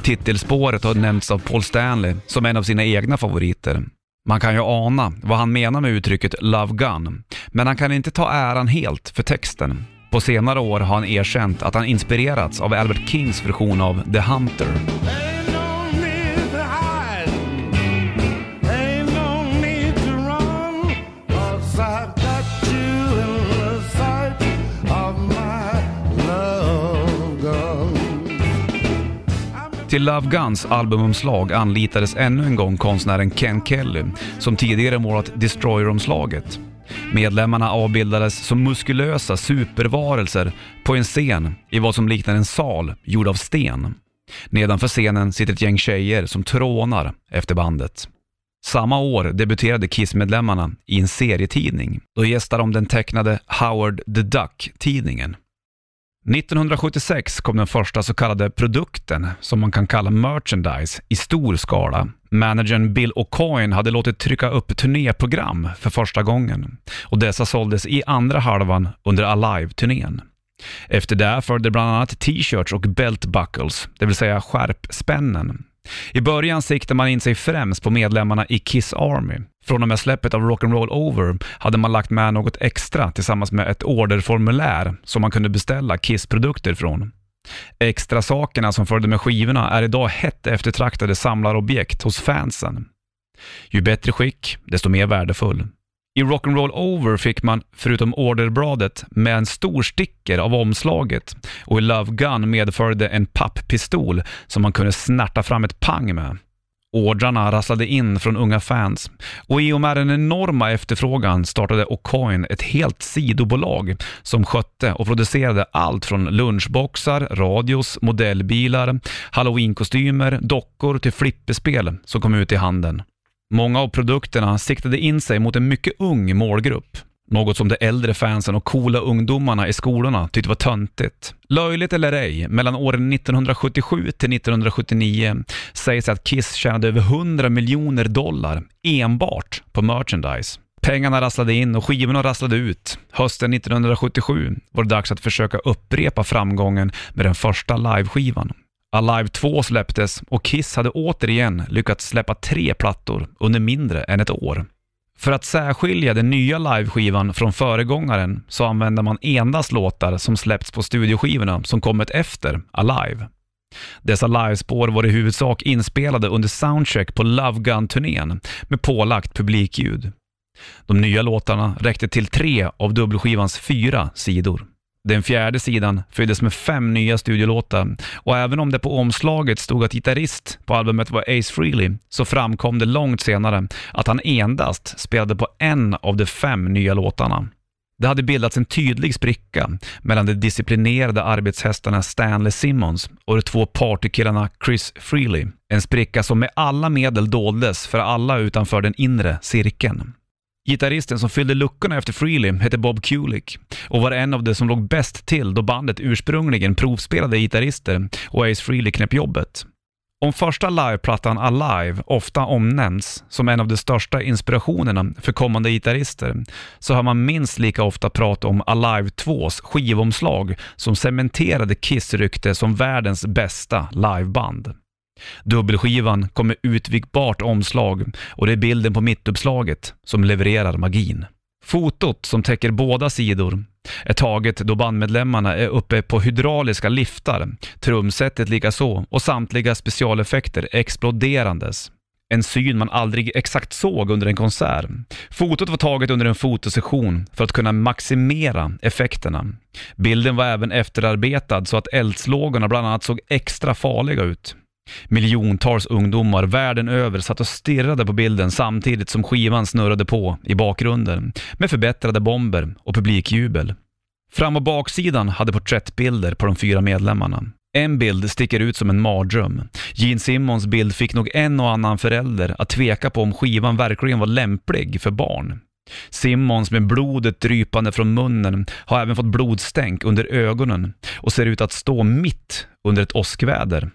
Titelspåret har nämnts av Paul Stanley som en av sina egna favoriter. Man kan ju ana vad han menar med uttrycket “Love Gun”, men han kan inte ta äran helt för texten. På senare år har han erkänt att han inspirerats av Albert Kings version av “The Hunter”. Till Love Guns albumomslag anlitades ännu en gång konstnären Ken Kelly, som tidigare målat Destroyer-omslaget. Medlemmarna avbildades som muskulösa supervarelser på en scen i vad som liknar en sal gjord av sten. Nedanför scenen sitter ett gäng tjejer som trånar efter bandet. Samma år debuterade Kiss-medlemmarna i en serietidning. Då gästade de den tecknade Howard the Duck-tidningen. 1976 kom den första så kallade produkten, som man kan kalla merchandise, i stor skala. Managern Bill O'Coin hade låtit trycka upp turnéprogram för första gången och dessa såldes i andra halvan under Alive-turnén. Efter det följde bland annat t-shirts och belt buckles, det vill säga skärpspännen. I början siktade man in sig främst på medlemmarna i Kiss Army. Från och med släppet av Rock'n'Roll Over hade man lagt med något extra tillsammans med ett orderformulär som man kunde beställa Kiss-produkter från. Extra sakerna som följde med skivorna är idag hett eftertraktade samlarobjekt hos fansen. Ju bättre skick, desto mer värdefull. I Rock'n'Roll Over fick man, förutom orderbladet, med en stor sticker av omslaget och i Love Gun medföljde en papppistol som man kunde snärta fram ett pang med. Ordrarna rasslade in från unga fans och i och med den enorma efterfrågan startade O'Coin ett helt sidobolag som skötte och producerade allt från lunchboxar, radios, modellbilar, halloweenkostymer, dockor till flipperspel som kom ut i handeln. Många av produkterna siktade in sig mot en mycket ung målgrupp. Något som de äldre fansen och coola ungdomarna i skolorna tyckte var töntigt. Löjligt eller ej, mellan åren 1977 till 1979 sägs att Kiss tjänade över 100 miljoner dollar enbart på merchandise. Pengarna rasslade in och skivorna rasslade ut. Hösten 1977 var det dags att försöka upprepa framgången med den första liveskivan. Alive 2 släpptes och Kiss hade återigen lyckats släppa tre plattor under mindre än ett år. För att särskilja den nya liveskivan från föregångaren så använder man endast låtar som släppts på studioskivorna som kommit efter Alive. Dessa livespår var i huvudsak inspelade under soundcheck på Love Gun-turnén med pålagt publikljud. De nya låtarna räckte till tre av dubbelskivans fyra sidor. Den fjärde sidan fylldes med fem nya studiolåtar och även om det på omslaget stod att gitarrist på albumet var Ace Frehley så framkom det långt senare att han endast spelade på en av de fem nya låtarna. Det hade bildats en tydlig spricka mellan de disciplinerade arbetshästarna Stanley Simmons och de två partykillarna Chris Frehley. En spricka som med alla medel doldes för alla utanför den inre cirkeln. Gitarristen som fyllde luckorna efter Frehley hette Bob Kulick och var en av de som låg bäst till då bandet ursprungligen provspelade gitarrister och Ace Frehley knäpp jobbet. Om första liveplattan Alive ofta omnämns som en av de största inspirationerna för kommande gitarrister, så har man minst lika ofta prat om Alive 2s skivomslag som cementerade Kiss rykte som världens bästa liveband. Dubbelskivan kom med utvikbart omslag och det är bilden på mittuppslaget som levererar magin. Fotot som täcker båda sidor är taget då bandmedlemmarna är uppe på hydrauliska liftar, trumsetet likaså och samtliga specialeffekter exploderandes. En syn man aldrig exakt såg under en konsert. Fotot var taget under en fotosession för att kunna maximera effekterna. Bilden var även efterarbetad så att eldslågorna bland annat såg extra farliga ut. Miljontals ungdomar världen över satt och stirrade på bilden samtidigt som skivan snurrade på i bakgrunden med förbättrade bomber och publikjubel. Fram och baksidan hade porträttbilder på de fyra medlemmarna. En bild sticker ut som en mardröm. Gene Simmons bild fick nog en och annan förälder att tveka på om skivan verkligen var lämplig för barn. Simmons med blodet drypande från munnen har även fått blodstänk under ögonen och ser ut att stå mitt under ett åskväder.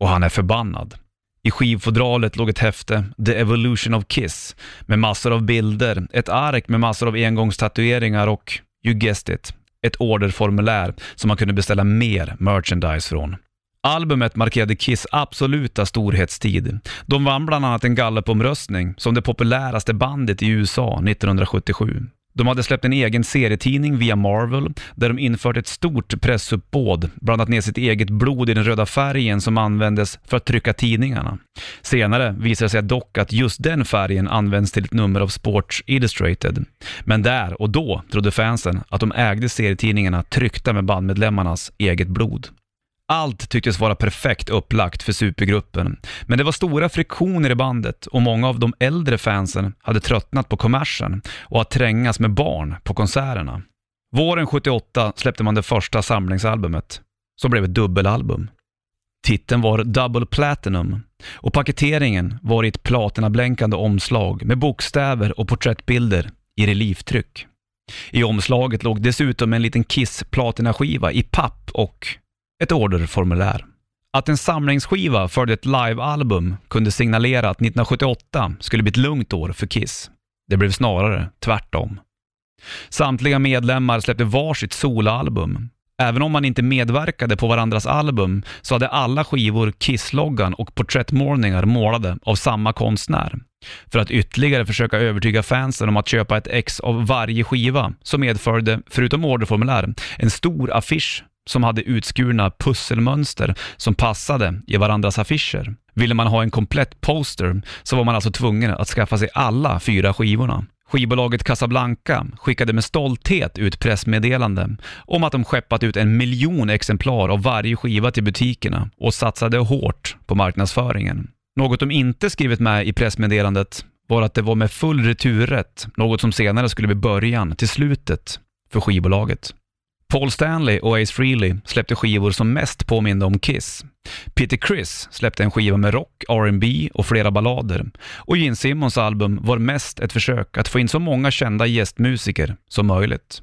Och han är förbannad. I skivfodralet låg ett häfte, The Evolution of Kiss, med massor av bilder, ett ark med massor av engångstatueringar och, you guessed it, ett orderformulär som man kunde beställa mer merchandise från. Albumet markerade Kiss absoluta storhetstid. De vann bland annat en gallupomröstning som det populäraste bandet i USA 1977. De hade släppt en egen serietidning via Marvel där de infört ett stort pressuppbåd, blandat ner sitt eget blod i den röda färgen som användes för att trycka tidningarna. Senare visade det sig dock att just den färgen används till ett nummer av Sports Illustrated. Men där och då trodde fansen att de ägde serietidningarna tryckta med bandmedlemmarnas eget blod. Allt tycktes vara perfekt upplagt för supergruppen, men det var stora friktioner i bandet och många av de äldre fansen hade tröttnat på kommersen och att trängas med barn på konserterna. Våren 78 släppte man det första samlingsalbumet, som blev ett dubbelalbum. Titeln var Double Platinum och paketeringen var i ett platinablänkande omslag med bokstäver och porträttbilder i relieftryck. I omslaget låg dessutom en liten Kiss platinaskiva i papp och ett orderformulär. Att en samlingsskiva följde ett livealbum kunde signalera att 1978 skulle bli ett lugnt år för Kiss. Det blev snarare tvärtom. Samtliga medlemmar släppte varsitt soloalbum. Även om man inte medverkade på varandras album så hade alla skivor Kiss-loggan och porträttmålningar målade av samma konstnär. För att ytterligare försöka övertyga fansen om att köpa ett ex av varje skiva så medförde, förutom orderformulär, en stor affisch som hade utskurna pusselmönster som passade i varandras affischer. Ville man ha en komplett poster så var man alltså tvungen att skaffa sig alla fyra skivorna. Skivbolaget Casablanca skickade med stolthet ut pressmeddelande om att de skeppat ut en miljon exemplar av varje skiva till butikerna och satsade hårt på marknadsföringen. Något de inte skrivit med i pressmeddelandet var att det var med full returrätt, något som senare skulle bli början till slutet för skivbolaget. Paul Stanley och Ace Frehley släppte skivor som mest påminde om Kiss. Peter Criss släppte en skiva med rock, R&B och flera ballader. Och Gene Simmons album var mest ett försök att få in så många kända gästmusiker som möjligt.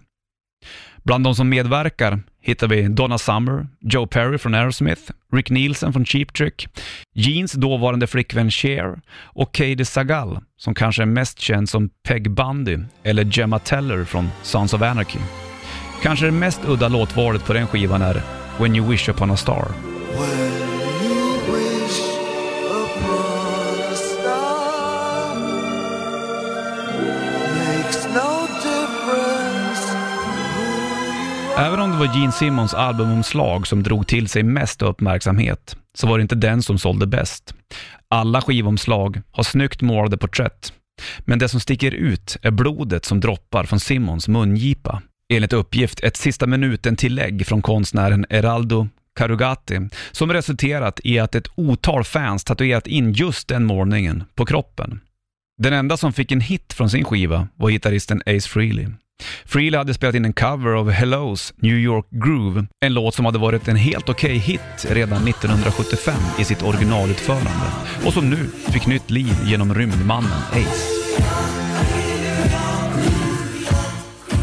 Bland de som medverkar hittar vi Donna Summer, Joe Perry från Aerosmith, Rick Nielsen från Cheap Trick, Jeans dåvarande flickvän Cher och Katie Sagal, som kanske är mest känd som Peg Bundy eller Gemma Teller från Sons of Anarchy. Kanske det mest udda låtvalet på den skivan är When You Wish Upon A Star. Även om det var Gene Simmons albumomslag som drog till sig mest uppmärksamhet, så var det inte den som sålde bäst. Alla skivomslag har snyggt målade porträtt, men det som sticker ut är blodet som droppar från Simmons mungipa. Enligt uppgift ett sista minuten-tillägg från konstnären Eraldo Carugati som resulterat i att ett otal fans tatuerat in just den målningen på kroppen. Den enda som fick en hit från sin skiva var gitarristen Ace Frehley. Frehley hade spelat in en cover av Hellos New York Groove, en låt som hade varit en helt okej hit redan 1975 i sitt originalutförande och som nu fick nytt liv genom rymdmannen Ace.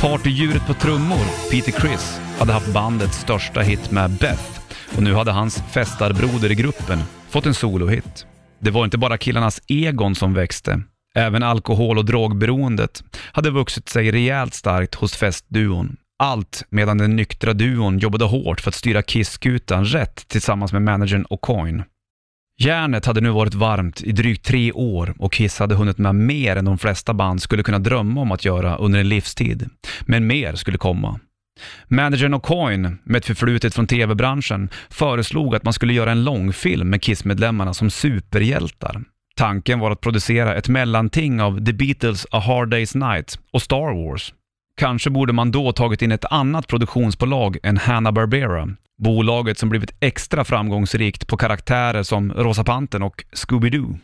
Partydjuret på trummor, Peter Criss, hade haft bandets största hit med Beth och nu hade hans festarbroder i gruppen fått en solohit. Det var inte bara killarnas egon som växte. Även alkohol och drogberoendet hade vuxit sig rejält starkt hos festduon. Allt medan den nyktra duon jobbade hårt för att styra Kiss-skutan rätt tillsammans med managern O'Coin. Järnet hade nu varit varmt i drygt tre år och Kiss hade hunnit med mer än de flesta band skulle kunna drömma om att göra under en livstid. Men mer skulle komma. Managern O'Coin, med ett förflutet från tv-branschen, föreslog att man skulle göra en långfilm med Kiss-medlemmarna som superhjältar. Tanken var att producera ett mellanting av The Beatles A Hard Day's Night och Star Wars. Kanske borde man då tagit in ett annat produktionsbolag än Hanna-Barbera. Bolaget som blivit extra framgångsrikt på karaktärer som Rosa Pantern och Scooby-Doo.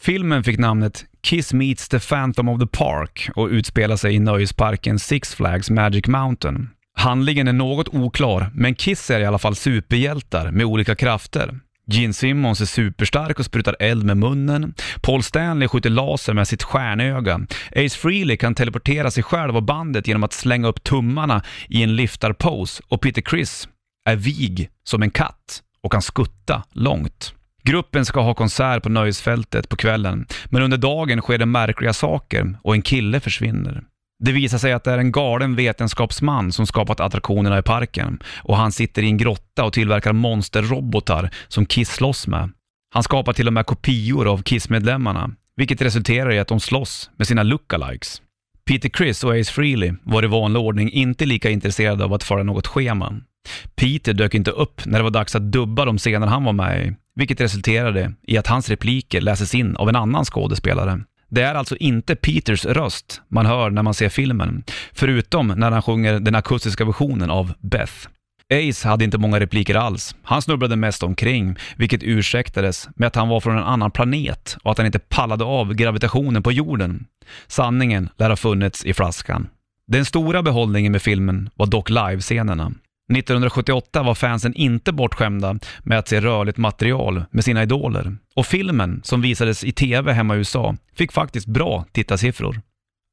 Filmen fick namnet Kiss Meets the Phantom of the Park och utspelar sig i nöjesparken Six Flags Magic Mountain. Handlingen är något oklar, men Kiss är i alla fall superhjältar med olika krafter. Gene Simmons är superstark och sprutar eld med munnen. Paul Stanley skjuter laser med sitt stjärnöga. Ace Frehley kan teleportera sig själv och bandet genom att slänga upp tummarna i en liftarpose och Peter Criss är vig som en katt och kan skutta långt. Gruppen ska ha konsert på nöjesfältet på kvällen, men under dagen sker det märkliga saker och en kille försvinner. Det visar sig att det är en galen vetenskapsman som skapat attraktionerna i parken och han sitter i en grotta och tillverkar monsterrobotar som Kiss slåss med. Han skapar till och med kopior av Kiss-medlemmarna, vilket resulterar i att de slåss med sina lookalikes. Peter Criss och Ace Frehley var i vanlig ordning inte lika intresserade av att följa något schema. Peter dök inte upp när det var dags att dubba de scener han var med i, vilket resulterade i att hans repliker läses in av en annan skådespelare. Det är alltså inte Peters röst man hör när man ser filmen, förutom när han sjunger den akustiska versionen av Beth. Ace hade inte många repliker alls. Han snubblade mest omkring, vilket ursäktades med att han var från en annan planet och att han inte pallade av gravitationen på jorden. Sanningen lär ha funnits i flaskan. Den stora behållningen med filmen var dock livescenerna. 1978 var fansen inte bortskämda med att se rörligt material med sina idoler och filmen, som visades i TV hemma i USA, fick faktiskt bra tittarsiffror.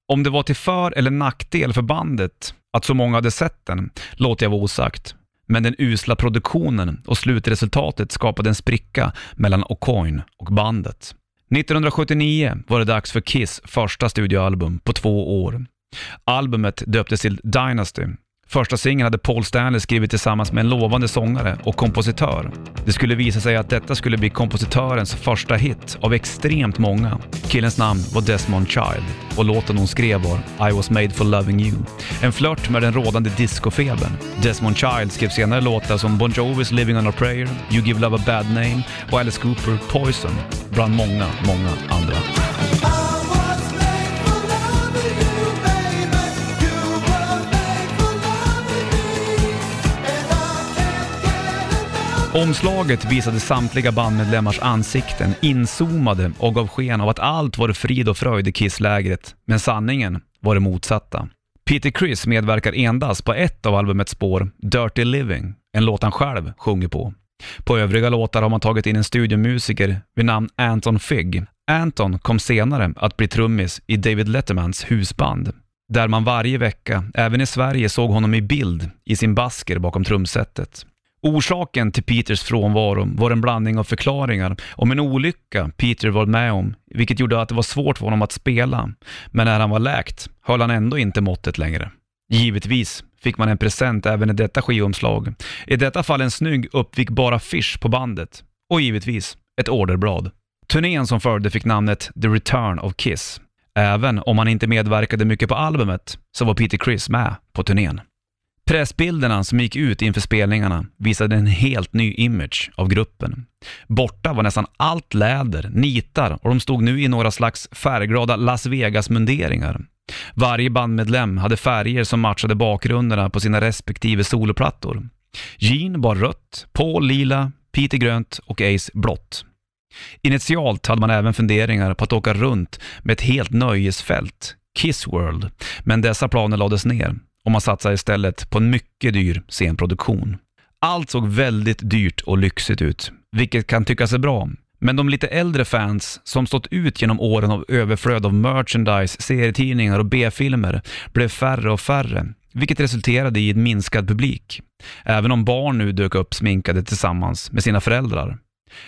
Om det var till för eller nackdel för bandet att så många hade sett den låter jag vara osagt, men den usla produktionen och slutresultatet skapade en spricka mellan O'Coin och bandet. 1979 var det dags för Kiss första studioalbum på två år. Albumet döptes till Dynasty Första singeln hade Paul Stanley skrivit tillsammans med en lovande sångare och kompositör. Det skulle visa sig att detta skulle bli kompositörens första hit av extremt många. Killens namn var Desmond Child och låten hon skrev var I was made for loving you. En flört med den rådande discofebern. Desmond Child skrev senare låtar som Bon Jovis Living on a prayer, You give love a bad name och Alice Cooper Poison, bland många, många andra. Omslaget visade samtliga bandmedlemmars ansikten inzoomade och gav sken av att allt var frid och fröjd i Kiss-lägret, men sanningen var det motsatta. Peter Criss medverkar endast på ett av albumets spår, Dirty Living, en låt han själv sjunger på. På övriga låtar har man tagit in en studiomusiker vid namn Anton Figg. Anton kom senare att bli trummis i David Lettermans husband, där man varje vecka, även i Sverige, såg honom i bild i sin basker bakom trumsetet. Orsaken till Peters frånvaro var en blandning av förklaringar om en olycka Peter var med om, vilket gjorde att det var svårt för honom att spela. Men när han var läkt höll han ändå inte måttet längre. Givetvis fick man en present även i detta skivomslag. I detta fall en snygg uppvikbara affisch på bandet. Och givetvis ett orderblad. Turnén som följde fick namnet The Return of Kiss. Även om han inte medverkade mycket på albumet så var Peter Criss med på turnén. Pressbilderna som gick ut inför spelningarna visade en helt ny image av gruppen. Borta var nästan allt läder, nitar och de stod nu i några slags färgglada Las Vegas-munderingar. Varje bandmedlem hade färger som matchade bakgrunderna på sina respektive soloplattor. Gene bar rött, Paul lila, Peter grönt och Ace blått. Initialt hade man även funderingar på att åka runt med ett helt nöjesfält, Kiss World, men dessa planer lades ner och man satsar istället på en mycket dyr scenproduktion. Allt såg väldigt dyrt och lyxigt ut, vilket kan tyckas är bra. Men de lite äldre fans som stått ut genom åren av överflöd av merchandise, serietidningar och B-filmer blev färre och färre, vilket resulterade i en minskad publik. Även om barn nu dök upp sminkade tillsammans med sina föräldrar.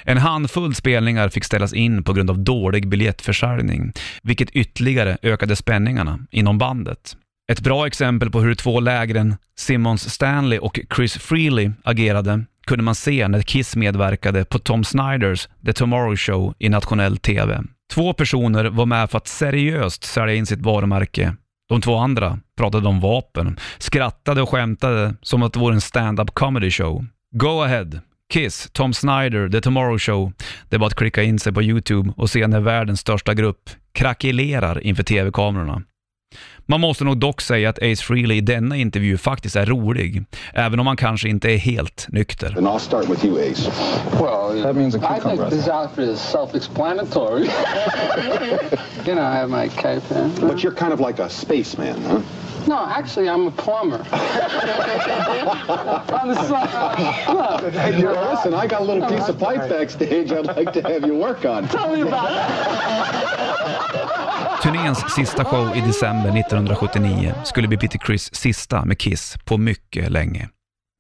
En handfull spelningar fick ställas in på grund av dålig biljettförsäljning, vilket ytterligare ökade spänningarna inom bandet. Ett bra exempel på hur två lägren, Simmons Stanley och Chris Freely, agerade kunde man se när Kiss medverkade på Tom Snyders The Tomorrow Show i nationell TV. Två personer var med för att seriöst sälja in sitt varumärke. De två andra pratade om vapen, skrattade och skämtade som att det vore en stand-up comedy show. Go ahead, Kiss, Tom Snyder, The Tomorrow Show. Det är bara att klicka in sig på YouTube och se när världens största grupp krackelerar inför TV-kamerorna. Man måste nog dock säga att Ace Frehley i denna intervju faktiskt är rolig, även om han kanske inte är helt nykter. And I'll start with you, Ace. Well, That means a I think this outfit is self-explanatory. you know, I have my cape in. But you're kind of like a spaceman, huh? No, actually, I'm a plumber. On the side. Look, Hey, you know, listen, I got a little piece of pipe backstage I'd like to have you work on. tell me about it. Turnéns sista show i december 1979 skulle bli Peter Criss sista med Kiss på mycket länge.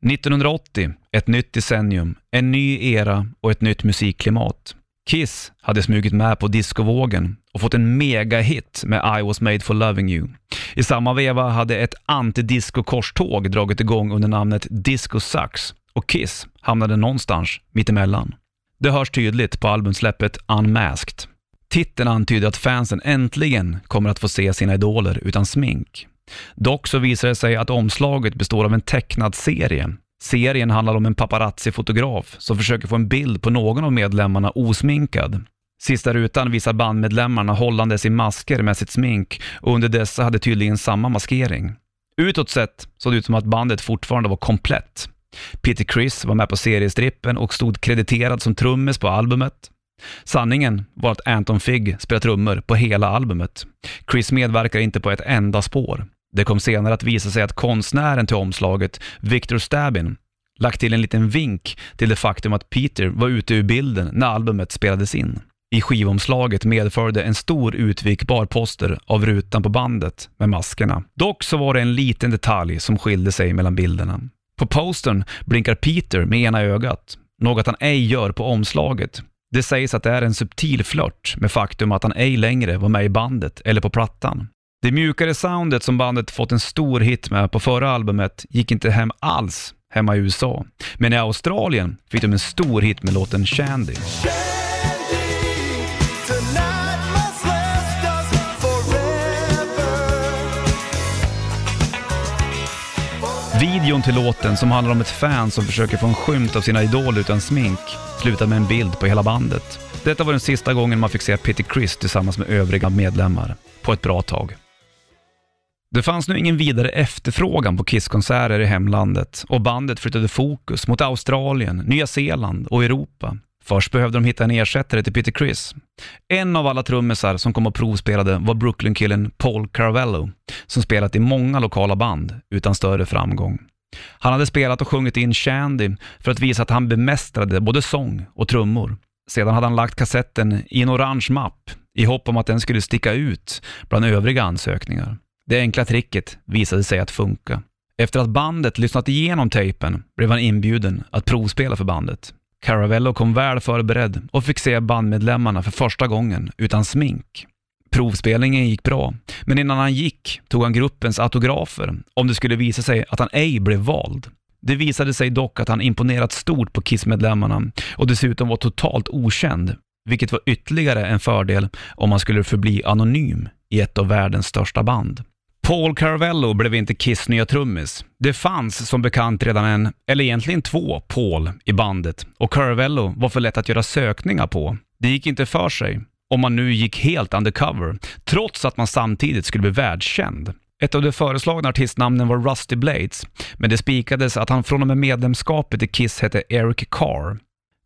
1980, ett nytt decennium, en ny era och ett nytt musikklimat. Kiss hade smugit med på discovågen och fått en megahit med I was made for loving you. I samma veva hade ett antidisco-korståg dragit igång under namnet Disco Sucks och Kiss hamnade någonstans mittemellan. Det hörs tydligt på albumsläppet Unmasked. Titeln antyder att fansen äntligen kommer att få se sina idoler utan smink. Dock så visar det sig att omslaget består av en tecknad serie. Serien handlar om en paparazzi-fotograf som försöker få en bild på någon av medlemmarna osminkad. Sista rutan visar bandmedlemmarna hållandes i masker med sitt smink och under dessa hade tydligen samma maskering. Utåt sett såg det ut som att bandet fortfarande var komplett. Peter Criss var med på seriestrippen och stod krediterad som trummis på albumet. Sanningen var att Anton Figg spelar trummor på hela albumet. Chris medverkar inte på ett enda spår. Det kom senare att visa sig att konstnären till omslaget, Victor Stabin, lagt till en liten vink till det faktum att Peter var ute ur bilden när albumet spelades in. I skivomslaget medförde en stor utvikbar poster av rutan på bandet med maskerna. Dock så var det en liten detalj som skilde sig mellan bilderna. På postern blinkar Peter med ena ögat, något han ej gör på omslaget. Det sägs att det är en subtil flört med faktum att han ej längre var med i bandet eller på plattan. Det mjukare soundet som bandet fått en stor hit med på förra albumet gick inte hem alls hemma i USA. Men i Australien fick de en stor hit med låten Shandy. Videon till låten, som handlar om ett fan som försöker få en skymt av sina idoler utan smink, slutar med en bild på hela bandet. Detta var den sista gången man fick se Peter Chris tillsammans med övriga medlemmar, på ett bra tag. Det fanns nu ingen vidare efterfrågan på Kiss-konserter i hemlandet och bandet flyttade fokus mot Australien, Nya Zeeland och Europa. Först behövde de hitta en ersättare till Peter Criss. En av alla trummisar som kom och provspelade var Brooklyn-killen Paul Caravello, som spelat i många lokala band utan större framgång. Han hade spelat och sjungit in Shandy för att visa att han bemästrade både sång och trummor. Sedan hade han lagt kassetten i en orange mapp i hopp om att den skulle sticka ut bland övriga ansökningar. Det enkla tricket visade sig att funka. Efter att bandet lyssnat igenom tejpen blev han inbjuden att provspela för bandet. Caravello kom väl förberedd och fick se bandmedlemmarna för första gången utan smink. Provspelningen gick bra, men innan han gick tog han gruppens autografer om det skulle visa sig att han ej blev vald. Det visade sig dock att han imponerat stort på Kiss-medlemmarna och dessutom var totalt okänd, vilket var ytterligare en fördel om han skulle förbli anonym i ett av världens största band. Paul Caravello blev inte Kiss nya trummis. Det fanns som bekant redan en, eller egentligen två, Paul i bandet och Caravello var för lätt att göra sökningar på. Det gick inte för sig om man nu gick helt undercover, trots att man samtidigt skulle bli världskänd. Ett av de föreslagna artistnamnen var Rusty Blades, men det spikades att han från och med medlemskapet i Kiss hette Eric Carr.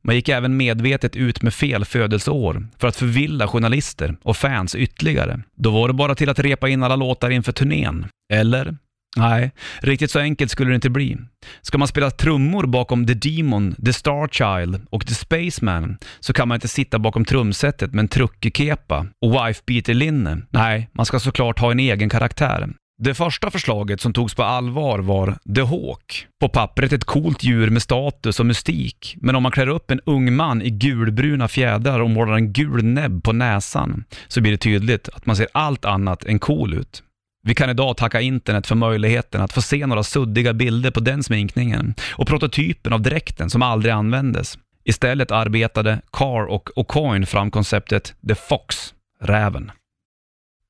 Man gick även medvetet ut med fel födelseår för att förvilla journalister och fans ytterligare. Då var det bara till att repa in alla låtar inför turnén. Eller? Nej, riktigt så enkelt skulle det inte bli. Ska man spela trummor bakom The Demon, The Star Child och The Spaceman så kan man inte sitta bakom trumsetet med en truckekepa och wife-beater-linne. Nej, man ska såklart ha en egen karaktär. Det första förslaget som togs på allvar var The Hawk. På pappret ett coolt djur med status och mystik, men om man klär upp en ung man i gulbruna fjädrar och målar en gul näbb på näsan så blir det tydligt att man ser allt annat än cool ut. Vi kan idag tacka internet för möjligheten att få se några suddiga bilder på den sminkningen och prototypen av dräkten som aldrig användes. Istället arbetade Carr och O'Coin fram konceptet The Fox, räven.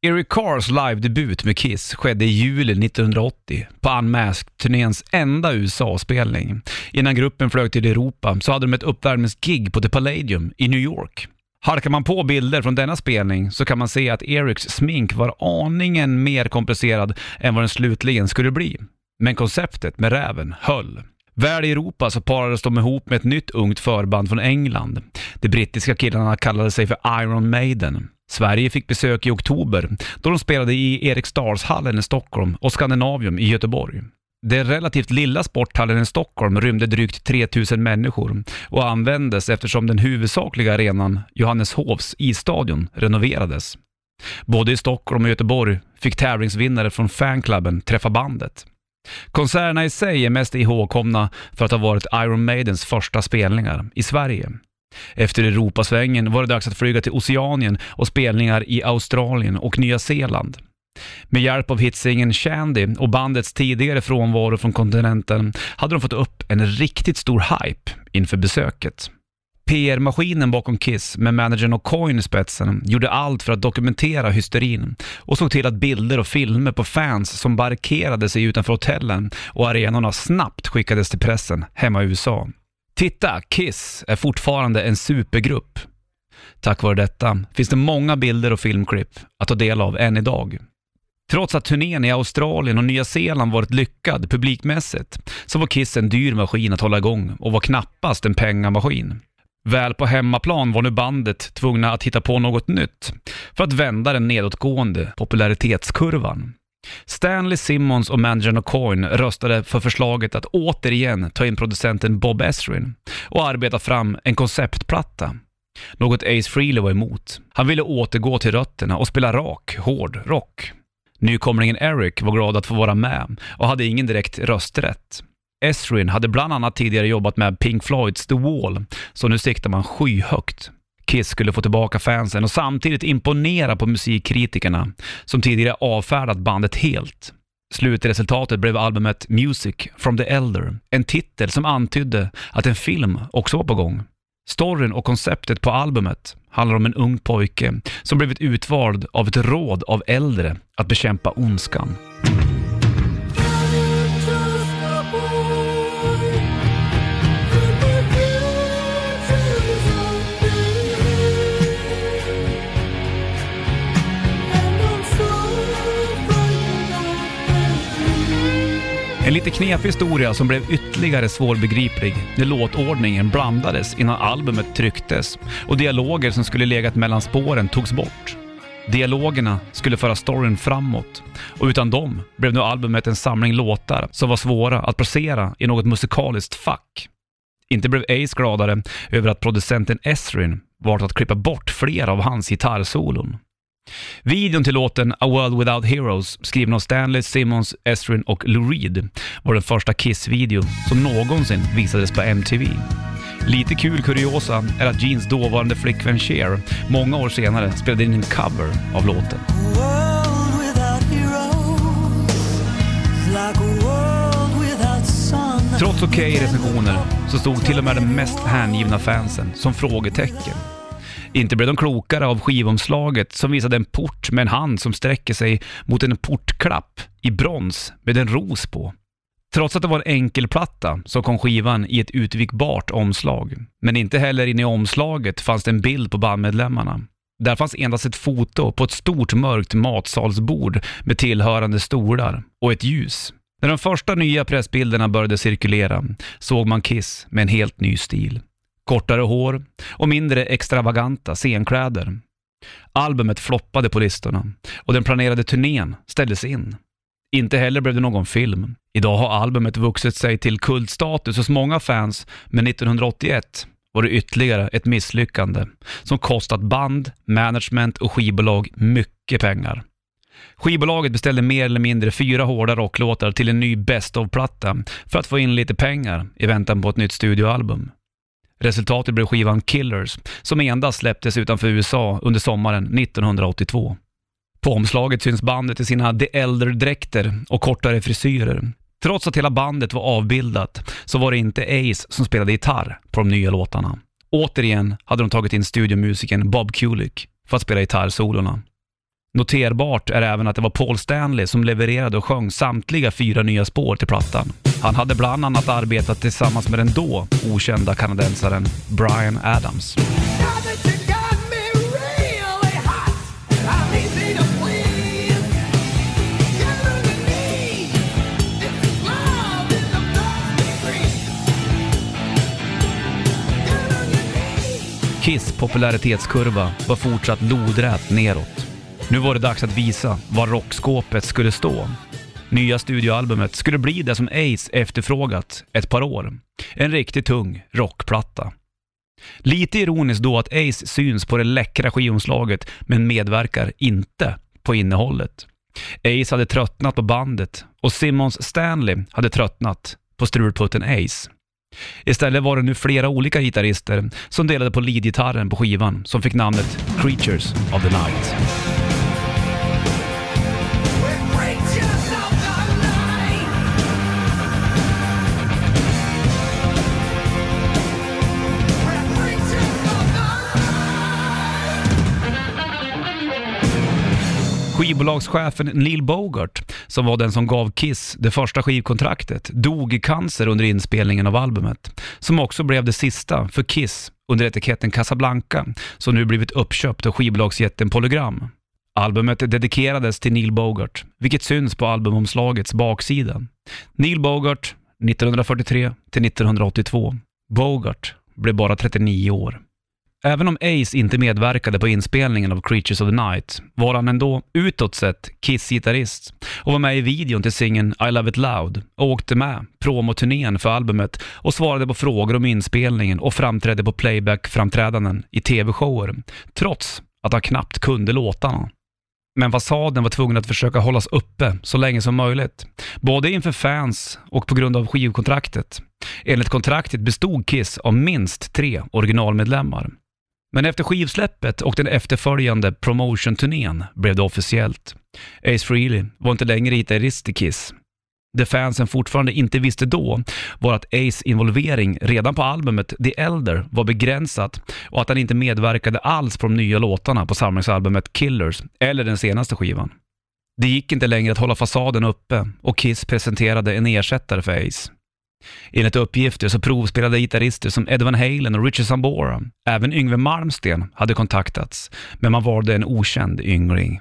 Eric Carrs live-debut med Kiss skedde i juli 1980 på Unmasked-turnéns enda USA-spelning. Innan gruppen flög till Europa så hade de ett uppvärmningsgig på The Palladium i New York. Halkar man på bilder från denna spelning så kan man se att Erics smink var aningen mer komplicerad än vad den slutligen skulle bli. Men konceptet med räven höll. Väl i Europa så parades de ihop med ett nytt ungt förband från England. De brittiska killarna kallade sig för Iron Maiden. Sverige fick besök i oktober då de spelade i Eriksdalshallen i Stockholm och Scandinavium i Göteborg. Den relativt lilla sporthallen i Stockholm rymde drygt 3000 människor och användes eftersom den huvudsakliga arenan, Johanneshovs isstadion, renoverades. Både i Stockholm och Göteborg fick tävlingsvinnare från fanklubben träffa bandet. Konserterna i sig är mest ihågkomna för att ha varit Iron Maidens första spelningar i Sverige. Efter Europasvängen var det dags att flyga till Oceanien och spelningar i Australien och Nya Zeeland. Med hjälp av hitsingen Shandy och bandets tidigare frånvaro från kontinenten hade de fått upp en riktigt stor hype inför besöket. PR-maskinen bakom Kiss med managern O'Coin i spetsen gjorde allt för att dokumentera hysterin och såg till att bilder och filmer på fans som barrikaderade sig utanför hotellen och arenorna snabbt skickades till pressen hemma i USA. Titta, Kiss är fortfarande en supergrupp. Tack vare detta finns det många bilder och filmklipp att ta del av än idag. Trots att turnén i Australien och Nya Zeeland varit lyckad publikmässigt så var Kiss en dyr maskin att hålla igång och var knappast en pengamaskin. Väl på hemmaplan var nu bandet tvungna att hitta på något nytt för att vända den nedåtgående popularitetskurvan. Stanley Simmons och managern O'Coin röstade för förslaget att återigen ta in producenten Bob Esrin och arbeta fram en konceptplatta. Något Ace Frehley var emot. Han ville återgå till rötterna och spela rak, hård rock. Nykomlingen Eric var glad att få vara med och hade ingen direkt rösträtt. Esrin hade bland annat tidigare jobbat med Pink Floyds The Wall, så nu siktar man skyhögt. Kiss skulle få tillbaka fansen och samtidigt imponera på musikkritikerna som tidigare avfärdat bandet helt. Slutresultatet blev albumet Music from the Elder, en titel som antydde att en film också var på gång. Storyn och konceptet på albumet handlar om en ung pojke som blivit utvald av ett råd av äldre att bekämpa ondskan. Lite knepig historia som blev ytterligare svårbegriplig när låtordningen blandades innan albumet trycktes och dialoger som skulle legat mellan spåren togs bort. Dialogerna skulle föra storyn framåt och utan dem blev nu albumet en samling låtar som var svåra att placera i något musikaliskt fack. Inte blev Ace gladare över att producenten Esrin valt att klippa bort flera av hans gitarrsolon. Videon till låten A World Without Heroes, skriven av Stanley, Simmons, Esrin och Lou Reed, var den första Kiss-video som någonsin visades på MTV. Lite kul kuriosa är att Jeans dåvarande flickvän Cher många år senare spelade in en cover av låten. Trots okej recensioner så stod till och med de mest hängivna fansen som frågetecken. Inte blev de klokare av skivomslaget som visade en port med en hand som sträcker sig mot en portklapp i brons med en ros på. Trots att det var en enkelplatta så kom skivan i ett utvikbart omslag. Men inte heller inne i omslaget fanns det en bild på bandmedlemmarna. Där fanns endast ett foto på ett stort mörkt matsalsbord med tillhörande stolar och ett ljus. När de första nya pressbilderna började cirkulera såg man Kiss med en helt ny stil. Kortare hår och mindre extravaganta scenkläder. Albumet floppade på listorna och den planerade turnén ställdes in. Inte heller blev det någon film. Idag har albumet vuxit sig till kultstatus hos många fans, men 1981 var det ytterligare ett misslyckande som kostat band, management och skivbolag mycket pengar. Skivbolaget beställde mer eller mindre fyra hårda rocklåtar till en ny Best of-platta för att få in lite pengar i väntan på ett nytt studioalbum. Resultatet blev skivan Killers, som endast släpptes utanför USA under sommaren 1982. På omslaget syns bandet i sina The Elder-dräkter och kortare frisyrer. Trots att hela bandet var avbildat så var det inte Ace som spelade gitarr på de nya låtarna. Återigen hade de tagit in studiomusikern Bob Kulick för att spela gitarrsolorna. Noterbart är även att det var Paul Stanley som levererade och sjöng samtliga fyra nya spår till plattan. Han hade bland annat arbetat tillsammans med den då okända kanadensaren Brian Adams. Kiss popularitetskurva var fortsatt lodrät neråt. Nu var det dags att visa var rockskåpet skulle stå. Nya studioalbumet skulle bli det som Ace efterfrågat ett par år. En riktigt tung rockplatta. Lite ironiskt då att Ace syns på det läckra skivomslaget men medverkar inte på innehållet. Ace hade tröttnat på bandet och Simmons Stanley hade tröttnat på strulputten Ace. Istället var det nu flera olika gitarrister som delade på leadgitarren på skivan som fick namnet Creatures of the Night. Skivbolagschefen Neil Bogart, som var den som gav Kiss det första skivkontraktet, dog i cancer under inspelningen av albumet, som också blev det sista för Kiss under etiketten Casablanca, som nu blivit uppköpt av skivbolagsjätten Polygram. Albumet dedikerades till Neil Bogart, vilket syns på albumomslagets baksida. Neil Bogart, 1943 till 1982. Bogart blev bara 39 år. Även om Ace inte medverkade på inspelningen av Creatures of the Night var han ändå utåt sett Kiss-gitarrist och var med i videon till singeln I Love It Loud och åkte med promoturnén för albumet och svarade på frågor om inspelningen och framträdde på playback-framträdanden i tv-shower, trots att han knappt kunde låtarna. Men fasaden var tvungen att försöka hållas uppe så länge som möjligt, både inför fans och på grund av skivkontraktet. Enligt kontraktet bestod Kiss av minst tre originalmedlemmar. Men efter skivsläppet och den efterföljande promotion-turnén blev det officiellt. Ace Frehley var inte längre gitarrist i Kiss. Det fansen fortfarande inte visste då var att Ace involvering redan på albumet The Elder var begränsat och att han inte medverkade alls på de nya låtarna på samlingsalbumet Killers eller den senaste skivan. Det gick inte längre att hålla fasaden uppe och Kiss presenterade en ersättare för Ace. Enligt uppgifter så provspelade gitarrister som Ed Van Halen och Richard Sambora. Även Yngwie Malmsteen hade kontaktats, men man valde en okänd yngling.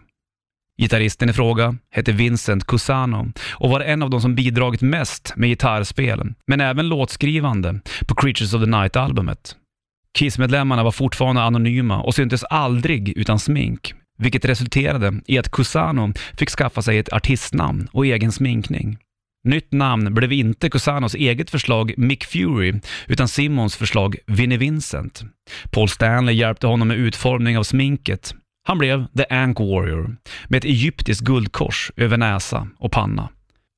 Gitarristen i fråga hette Vincent Cusano och var en av de som bidragit mest med gitarrspel, men även låtskrivande på Creatures of the Night-albumet. Kiss-medlemmarna var fortfarande anonyma och syntes aldrig utan smink, vilket resulterade i att Cusano fick skaffa sig ett artistnamn och egen sminkning. Nytt namn blev inte Cusanos eget förslag Mick Fury, utan Simmons förslag Vinnie Vincent. Paul Stanley hjälpte honom med utformning av sminket. Han blev The Ank Warrior, med ett egyptiskt guldkors över näsa och panna.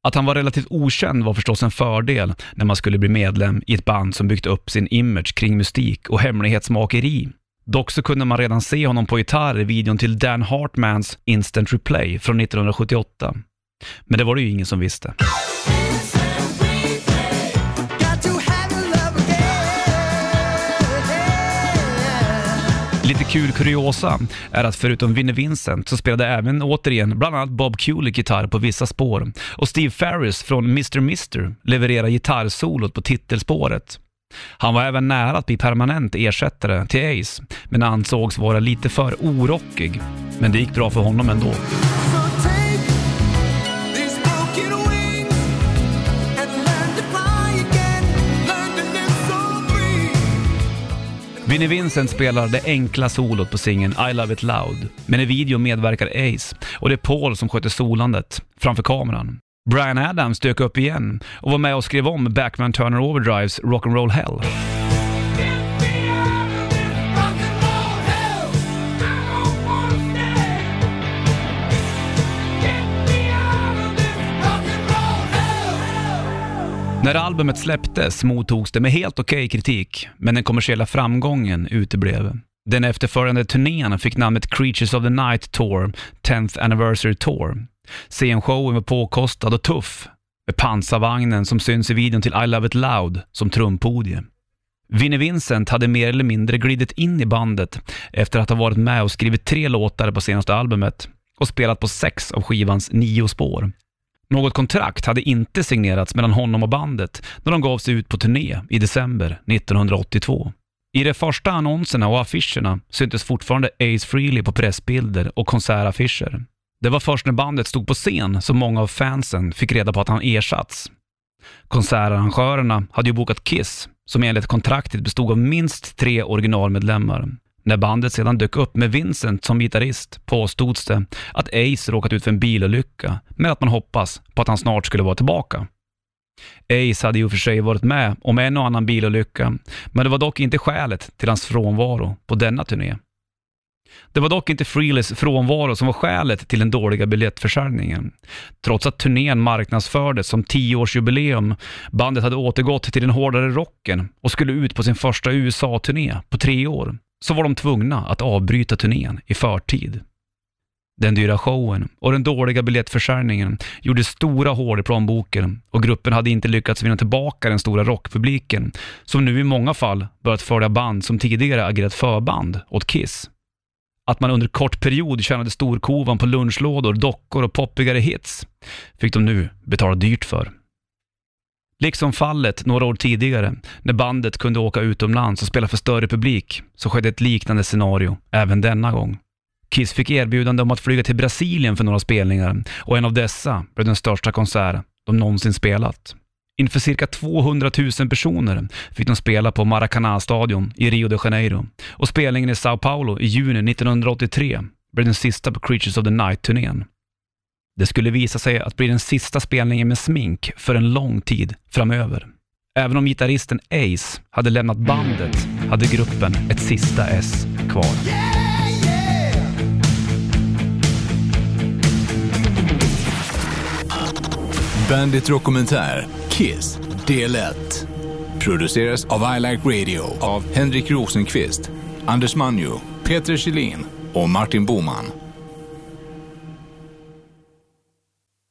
Att han var relativt okänd var förstås en fördel när man skulle bli medlem i ett band som byggt upp sin image kring mystik och hemlighetsmakeri. Dock så kunde man redan se honom på gitarr i videon till Dan Hartmans Instant Replay från 1978. Men det var det ju ingen som visste. Lite kul kuriosa är att förutom Vinnie Vincent så spelade även återigen bland annat Bob Kulick gitarr på vissa spår och Steve Ferris från Mr. Mister levererade gitarrsolot på titelspåret. Han var även nära att bli permanent ersättare till Ace, men ansågs vara lite för orockig. Men det gick bra för honom ändå. Vinnie Vincent spelar det enkla solot på singeln I Love It Loud, men i videon medverkar Ace och det är Paul som sköter solandet framför kameran. Brian Adams dök upp igen och var med och skrev om Backman Turner Overdrives Rock'n'Roll Hell. När albumet släpptes mottogs det med helt okej kritik, men den kommersiella framgången uteblev. Den efterföljande turnén fick namnet Creatures of the Night Tour, 10th Anniversary Tour. Scenshowen var påkostad och tuff, med pansarvagnen som syns i videon till I Love It Loud som trumpodie. Vinnie Vincent hade mer eller mindre glidit in i bandet efter att ha varit med och skrivit tre låtar på senaste albumet och spelat på sex av skivans nio spår. Något kontrakt hade inte signerats mellan honom och bandet när de gav sig ut på turné i december 1982. I de första annonserna och affischerna syntes fortfarande Ace Frehley på pressbilder och konsertaffischer. Det var först när bandet stod på scen som många av fansen fick reda på att han ersatts. Konsertarrangörerna hade ju bokat Kiss som enligt kontraktet bestod av minst tre originalmedlemmar. När bandet sedan dök upp med Vincent som gitarrist påstods det att Ace råkat ut för en bilolycka, men att man hoppas på att han snart skulle vara tillbaka. Ace hade ju för sig varit med om en och annan bilolycka, men det var dock inte skälet till hans frånvaro på denna turné. Det var dock inte Freelys frånvaro som var skälet till den dåliga biljettförsäljningen. Trots att turnén marknadsfördes som 10-årsjubileum, bandet hade återgått till den hårdare rocken och skulle ut på sin första USA-turné på tre år, så var de tvungna att avbryta turnén i förtid. Den dyra showen och den dåliga biljettförsäljningen gjorde stora hål i plånboken och gruppen hade inte lyckats vinna tillbaka den stora rockpubliken som nu i många fall börjat följa band som tidigare agerat förband åt Kiss. Att man under kort period tjänade storkovan på lunchlådor, dockor och poppigare hits fick de nu betala dyrt för. Liksom fallet några år tidigare, när bandet kunde åka utomlands och spela för större publik, så skedde ett liknande scenario även denna gång. Kiss fick erbjudande om att flyga till Brasilien för några spelningar och en av dessa blev den största konsert de någonsin spelat. Inför cirka 200 000 personer fick de spela på Maracanã-stadion i Rio de Janeiro och spelningen i Sao Paulo i juni 1983 blev den sista på Creatures of the Night-turnén. Det skulle visa sig att bli den sista spelningen med smink för en lång tid framöver. Även om gitarristen Ace hade lämnat bandet hade gruppen ett sista S kvar. Bandit Dokumentär Kiss Del 1. Produceras av I Like Radio av Henrik Rosenqvist, Anders Manjo, Peter Kjellin och Martin Boman.